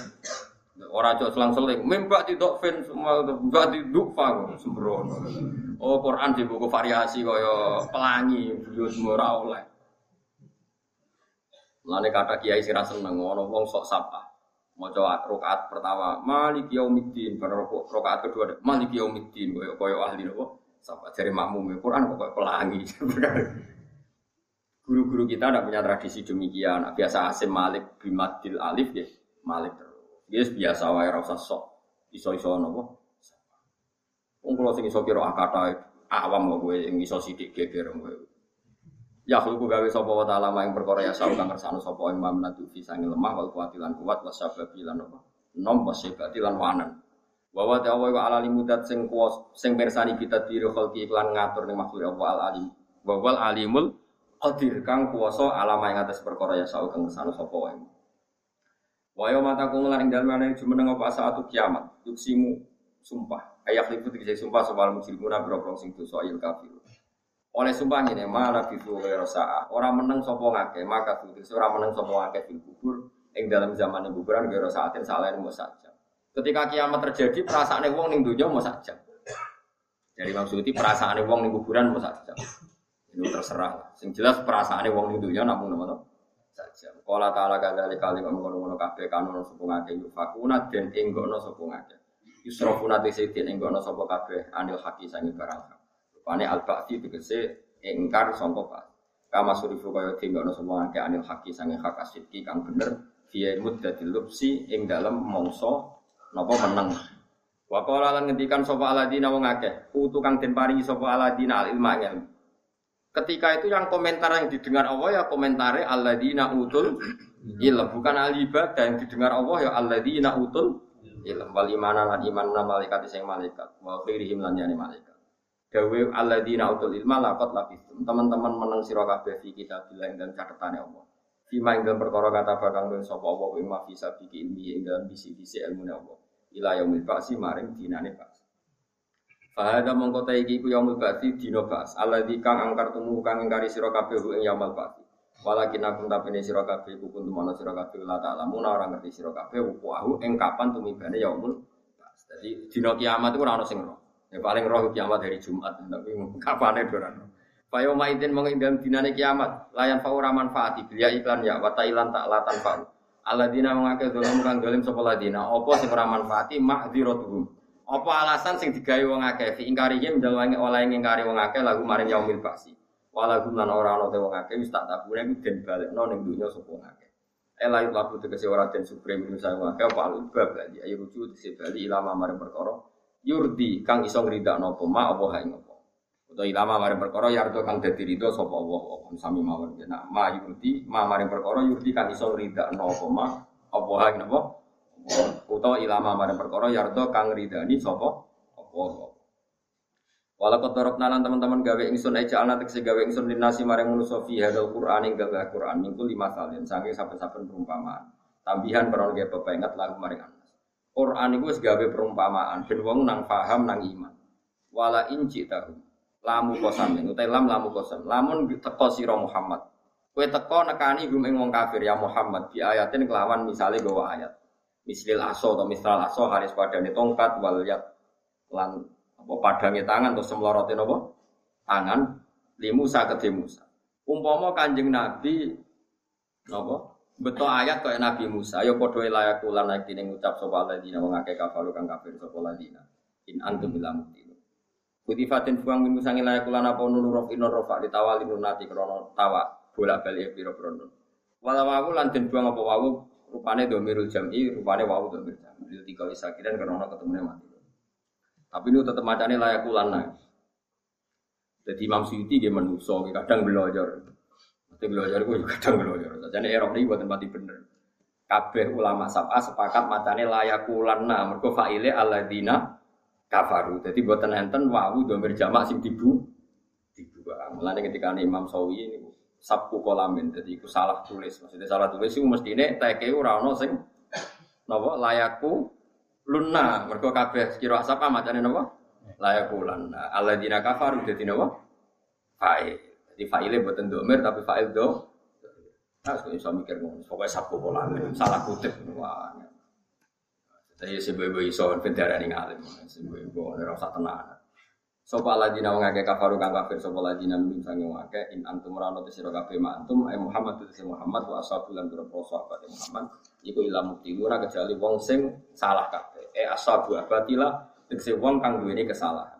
Orang cok selang-seling, membak tidak fin semua, mbak tidak fa sembrono. Oh Quran di buku variasi kaya pelangi, beliau semua oleh. Lalu kata kiai sira seneng, ono wong sok sapa. Mau coba rokaat pertama, Malik Yaumiddin, karena rokaat kedua Malik Yaumiddin, kaya kaya ahli nopo. Sapa cari makmum Quran kok pelangi. Guru-guru kita tidak punya tradisi demikian. Biasa asim Malik bimadil alif ya, Malik dia biasa wae ora usah sok. Iso-iso napa? Wong kula sing iso kira akata awam kok kowe sing iso sithik geger kowe. Ya khulku gawe sapa wa ta'ala maing perkara ya sau kang kersane sapa imam natu fi sange lemah wal kuatilan kuat wa sababi lan apa? Nom wa sebati lan wanan. Wa wa ta'ala wa ala limudat sing kuwas sing mirsani kita diri khalqi iklan ngatur ning makhluk Allah al alim. Wa wal alimul qadir kang kuwasa alama ing atas perkara ya sau kang kersane sapa wae. Wayo mata ku ngelaring dalam mana yang jumeneng apa saat kiamat. Yuksimu sumpah. Ayak lipu tiga sumpah soal muslimuna berobong sing dosa il kafir. Oleh sumpah ini malah bisu rosa. Orang menang sopo ngake maka tuh orang menang sopo ngake fil kubur. Ing dalam zaman yang kuburan gero saatin salah mau saja. Ketika kiamat terjadi perasaan wong ning dunia mau saja. Jadi maksudnya perasaan wong ning kuburan mau saja. Ini terserah. Sing jelas perasaannya wong itu ya namun nama saja. Kala taala kali kali kok ngono-ngono kabeh kanono sapa ngake yufakuna den enggono sapa ngake. Yusrafuna tese den enggono sapa kabeh anil haki sangi barang hak. Rupane al-ba'ti tegese engkar sangka pak. Kama surifu kaya tinggono sapa ngake anil haki sangi hak asidki kang bener fiye muddatil lubsi ing dalem mongso napa meneng. Wa qala lan ngendikan sapa aladina wong akeh, utu kang den paringi sapa aladina al ilma ilmu. Ketika itu yang komentar yang didengar Allah ya komentare alladzina utul ilm, bukan al ibadah yang didengar Allah ya alladzina utul ilm wal imana lan iman malaikat sing malaikat wa khairihim lan yani malaikat. Dawe alladzina utul ilma laqad labistum. Teman-teman meneng sira kabeh fi kitabillah dan catetane Allah. Fima ing dalam perkara kata bakang dan sapa Allah ma bisa biki ilmi ing dalam bisi-bisi ilmu Allah. Ila yaumil ba'si maring dinane ba'si. Fahada mongko ta iki ku yaumul ba'si dina. Alladzi kang angkar tumu kang ingkari sira kabeh ing yaumul ba'si. Walakin aku tapene sira kabeh ku kuntum ana sira kabeh la ta'lamu ora ngerti sira kabeh wuku ing kapan tumibane yaumul ba'as. Jadi dina kiamat itu ora ono sing roh. Ya paling roh kiamat dari Jumat, tapi kapane ora ono. Fayo maidin dalam dinane kiamat, layan faura manfaati biya iklan ya wa ilan tak latan fa. Aladina mengake dolim kang dolim ladina, apa sing ora manfaati mahdziratuhum. Apa alasan sing digawe wong akeh fi ingkarihim dalwange oleh ngingkari wong akeh lagu maring yaumil ba'si. Walagu lan ora ana te wong akeh wis tak tabune iku den balekno ning dunya sapa wong akeh. Ela itu lagu tegese ora den supreme minusa wong akeh apa alul bab bali ayo rujuk tegese bali ilama maring perkara yurdi kang iso ngridakno apa ma apa hae ngopo. Utawa ilama maring perkara yardo kang dadi ridho sapa Allah apa sami mawon. Nah ma yurdi ma maring perkara yurdi kang iso ngridakno apa ma apa hae ngopo utawa ilama marang perkara yardo kang ridani sapa apa Walau kotorok nalan teman-teman gawe ingsun aja anak tegese gawe ingsun linasi maring manusa fi hadal Qur'an ing gawe Qur'an minggu lima salin saking saben-saben perumpamaan. Tambihan peron gawe pepengat lagu maring. Qur'an iku wis gawe perumpamaan ben wong nang paham nang iman. Wala inci tahu. Lamu kosam utai lam lamu kosam. Lamun teko sira Muhammad. Kowe teko nekani gum ing wong kafir ya Muhammad di ayatin kelawan misale gawa ayat mislil aso atau misal aso haris padane tongkat wal yat lan apa padange tangan atau semlorote apa tangan limusa ke Musa umpama kanjeng Nabi napa betul ayat kaya Nabi Musa ya padha layak lan nek dene ngucap sapa ladina wong akeh kafaru kang kafir sapa ladina in antum ila mutinu Kutifatin buang min musangi layak kulan apa nunu rof inon rofa ditawali nunati krono tawa bolak balik piro krono walau wawu lan buang apa wawu Rupane domirul jam'i, rupane wau domir jam'i. Bil tiga isakiran karena ketemunya mati. Tapi ini tetap macamnya layak ulana. Jadi Imam Suyuti dia kadang belajar. Nanti belajar gue kadang belajar. Jadi erok ini buat tempat bener. Kabeh ulama sabah sepakat macamnya layak ulana. Mereka faile aladina kafaru. Jadi buat enten wau domir jamak sing dibu. Dibu. Mulanya ketika Imam Sawi ini sabku kolamin jadi itu salah tulis maksudnya salah tulis itu mesti ini ora ono sing nopo layakku luna mereka kabeh kira apa macamnya nopo layakku luna dina kafaru jadi nopo fa'il jadi fa'ilnya buatan domir tapi fa'il do nah sekarang bisa mikir ngono? Pokoknya sabku kolamin salah kutip. Wah jadi sebuah iso bendera ning alim sebuah ora usah tenan Sopo aladina wong akeh kafaru kang kafir? Sopo aladina min sange wong in antum rano te sira kabeh antum ay Muhammad te Muhammad wa ashabu lan pira sahabat Muhammad. Iku ila muktiluna kecuali wong sing salah kabeh. Eh ashabu abatila tegese wong kang duweni kesalahan.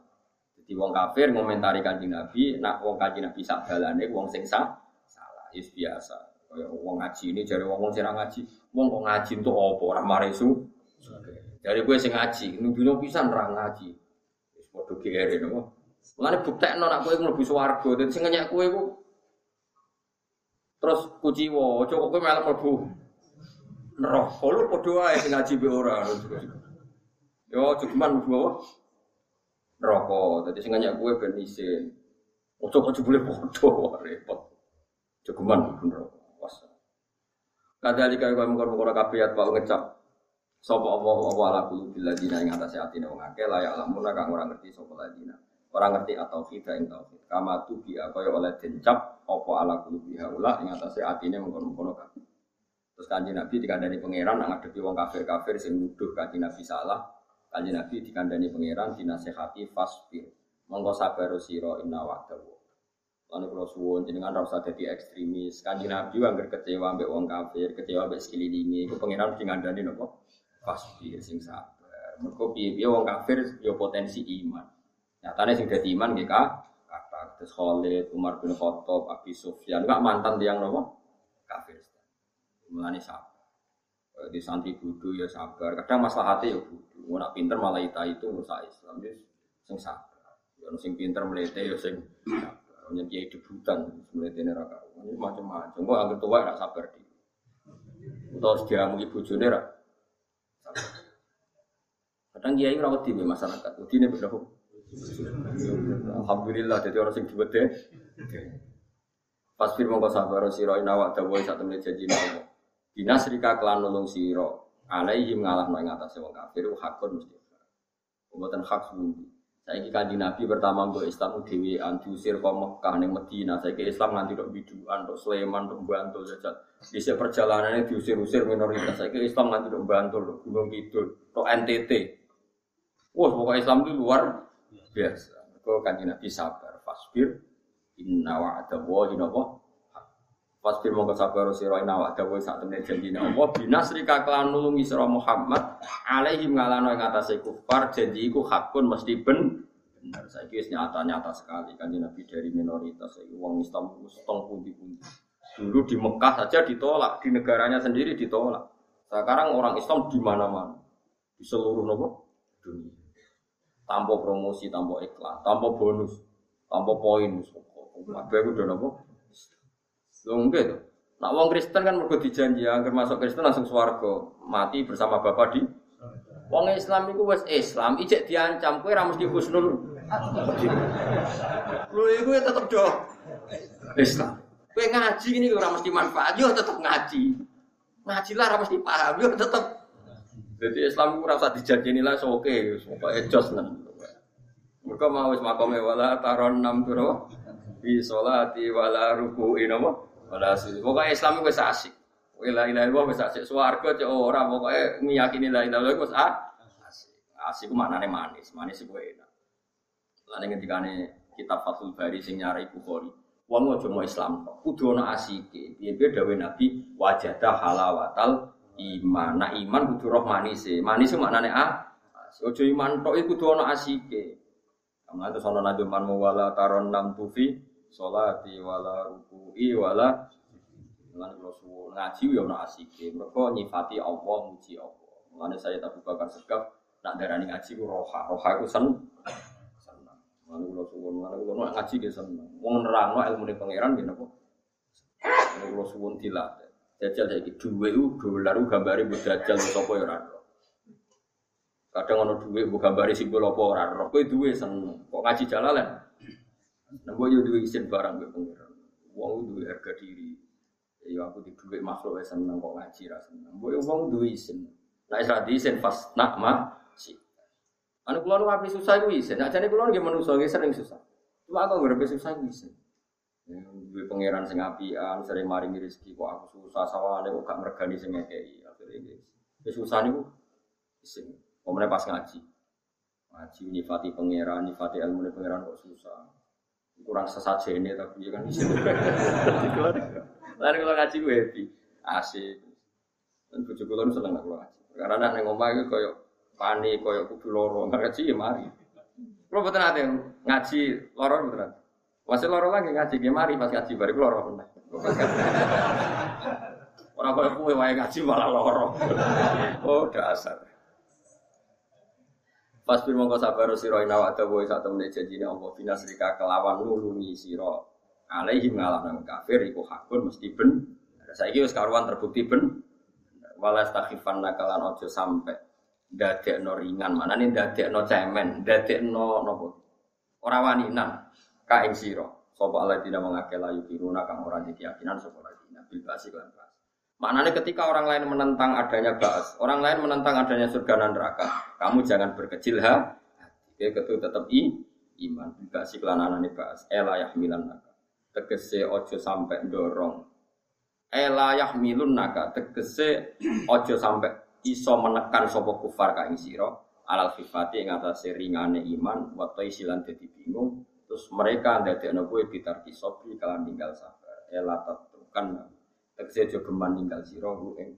Jadi wong kafir ngomentari kanjeng Nabi, nak wong kanjeng Nabi sak dalane wong sing salah. Is biasa. Kaya wong ngaji ini jare wong sing ngaji, wong kok ngaji entuk apa ora maresu. Dari gue sing ngaji, nudunya pisan ra ngaji. Waduh kiri nopo. Mulane buktekno nak kowe mlebu swarga. Dadi sing ngenyek kowe iku terus kuciwa, aja kok kowe malah mlebu neraka. Lu padha wae sing ngaji be ora. Yo cukuman mlebu apa? Neraka. Dadi sing ngenyek kowe ben isin. Ojo kok jebule padha repot. Mlebu neraka. Pas. Kadali kaya mengkor-mengkor kabeh ya ngecap Sopo Allah wa ala qulubil ladina ing atase atine wong akeh layak lamuna kang ora ngerti sapa ladina. Ora ngerti atau kita ing tauhid. Kama tu bi kaya oleh dencap apa ala qulubi haula ing atase atine mengkono-mengkono kabeh. Terus kanjeng Nabi dikandani pangeran nang ngadepi wong kafir-kafir sing nuduh kanjeng Nabi salah. Kanjeng Nabi dikandani pangeran dinasehati fasbir. Monggo sabar sira inna wa'dahu. Lalu kalau suwon jenengan rasa jadi ekstremis. Kanjeng Nabi angger kecewa ambek wong kafir, kecewa ambek sekelilingi. Ku pengiran mesti ngandani nopo? Fasbir sing sabar. Mergo piye-piye wong kafir yo potensi iman. Nyatane sing dadi iman Kak. Kata terus Khalid, Umar bin Khattab, Abi Sufyan, enggak mantan tiang nopo? Kafir. Mulane sabar. Eh, Di santri budu ya sabar. Kadang masalah hati ya budu. Mau nak pinter malah ita itu rusak Islam. Jadi sing sabar. Ya sing pinter melete ya sing sabar. Hanya kiai debutan melete neraka. Ini macam-macam. Kok anggap tua nak sabar di. Atau diamu ibu jone ra. Sabar. Kadang kiai rawat di masyarakat. Udine beda hukum. Alhamdulillah jadi orang sing diwede. Pasfir mongko sabar sira ina wa dawuh sak temene janji Allah. Dinasrika kelan nulung sira alaihim ngalahno ing atase wong kafir hakun mesti. Mboten hak sundi. Saiki kanjeng Nabi pertama mbok Islam dhewean diusir ke Mekah ning Madinah. Saiki Islam nganti tok biduan, tok Sleman, tok Bantul jajal. Dhisik perjalanannya diusir-usir minoritas. Saiki Islam nganti tok Bantul, tok Gunung Kidul, tok NTT. Wah, pokoknya Islam itu luar biasa. Kau kanjeng Nabi sabar, fasbir, inna wa'ada wahi napa Fasbir mongko sabar sira inna wa'ada wahi sak temene janjine Allah. Binasrika kelan nulungi sira Muhammad alaihim ngalano ing atase kufar. Janji iku hakun mesti ben bener. Saiki wis nyata-nyata sekali. Kanjeng Nabi dari minoritas saiki wong Islam wis tong pundi-pundi. Dulu di Mekah saja ditolak di negaranya sendiri ditolak. Sekarang orang Islam di mana-mana? Di seluruh nopo? Dunia. Tanpa promosi, tanpa iklan, tanpa bonus, tanpa poin. Kabeh udah enggak tuh. Nak wong Kristen kan mergo dijanji agar masuk Kristen langsung swarga, mati bersama Bapa di Wong Islam iku wis Islam, ijek diancam kowe ora mesti husnul. Lho iku ya tetep do Islam. Kowe ngaji ini ora mesti manfaat, yo tetep ngaji. Ngaji lah ora mesti paham, yo tetep jadi Islam itu rasa dijanjini lah so oke, pokoknya jos nang. Mereka mau makome wala taron enam piro di sholati wala ruku inamo wala sujud. Pokoknya Islam itu asik. Wala ilaha illallah wis asik. Swarga cek ora pokoknya meyakini la ilaha illallah wis asik. Asik ku maknane manis, manis iku enak. Lan ngendikane kitab Fathul Bari sing nyari Bukhari. Wong aja mau Islam tok, kudu ana asike. Piye-piye dawuh Nabi wajada halawatal iman. Nah iman kudu roh manis. Manis e maknane ah. Ojo iman tok iku kudu ana asike. Kamane terus ana najuman wala taron nam tufi salati wala ruku'i wala Lan kula suwun ngaji ya ana asike. Mergo nyifati Allah, muji Allah. Mulane saya Abu Bakar Segaf nak darani ngaji ku roha. Roha ku sen seneng. Mulane kula suwun, mulane kula ngaji ge seneng. Wong nerangno ilmune pangeran nggih napa? Mulane kula suwun dilatih. Jajal saiki dhuwit ku dolar gambare mbok jajal sapa ya ora. Kadang ana dhuwit mbok gambare simbol apa ora ro. Kowe duwe seneng. Kok ngaji jalalan? Nah, yo duwe isin barang mbek pangeran. Wong duwe harga diri. Ya aku di dhuwit makhluk wis seneng kok ngaji ra seneng. Mbok wong duwe isin. Nek ora diisin pas nak ma si. Anu kula nu api susah iku isin. Nek jane kula nggih manusa nggih sering susah. Cuma aku ngrepe susah iku isin. Duwe pangeran sing apian, sering maringi rezeki kok aku susah sawane kok gak mergani sing ngekeki. Akhire iki. Wis susah niku isin. Omene pas ngaji. Ngaji nyifati pangeran, nyifati ilmu pangeran kok susah. Kurang sesajene tapi ya kan isin. Lalu kalau ngaji gue happy, asik. Dan bojo kula nu seneng aku ngaji. Karena nek ning omah iku koyo panik, koyo kudu loro, ngaji ya mari. Kulo mboten ate ngaji loro mboten ate. Masih loro lagi ngaji ge mari pas ngaji bari loro meneh. Ora koyo kowe wae ngaji malah loro. Oh dasar. Pas bir mongko sabar sira ina wa dawa sak temene janjine Allah binasrika kelawan nulungi sira. Alaihim ngalahna kafir iku hakun mesti ben. Saiki wis karuan terbukti ben. Walas takhifan nakalan ojo sampe dadekno ringan. Mana nih dadekno cemen dadekno nopo? Ora wani nan ka ing sira. Sapa alladzina mengake layu kiruna kang ora di keyakinan sapa alladzina? Bil basi lan Maknanya ketika orang lain menentang adanya bas, orang lain menentang adanya surga dan neraka, kamu jangan berkecil ha. Ya ketu tetap i iman juga si kelananane bas. Ela yahmilan naka. Tegese ojo sampai dorong. Ela yahmilun naka. Tegese ojo sampai iso menekan sopo kufar ka ing sira alal khifati ing atase ringane iman wa silan dadi bingung Terus mereka ndadekno kowe bitarki sobri kalian tinggal sabar. Ela kan tegese aja geman ninggal sira ing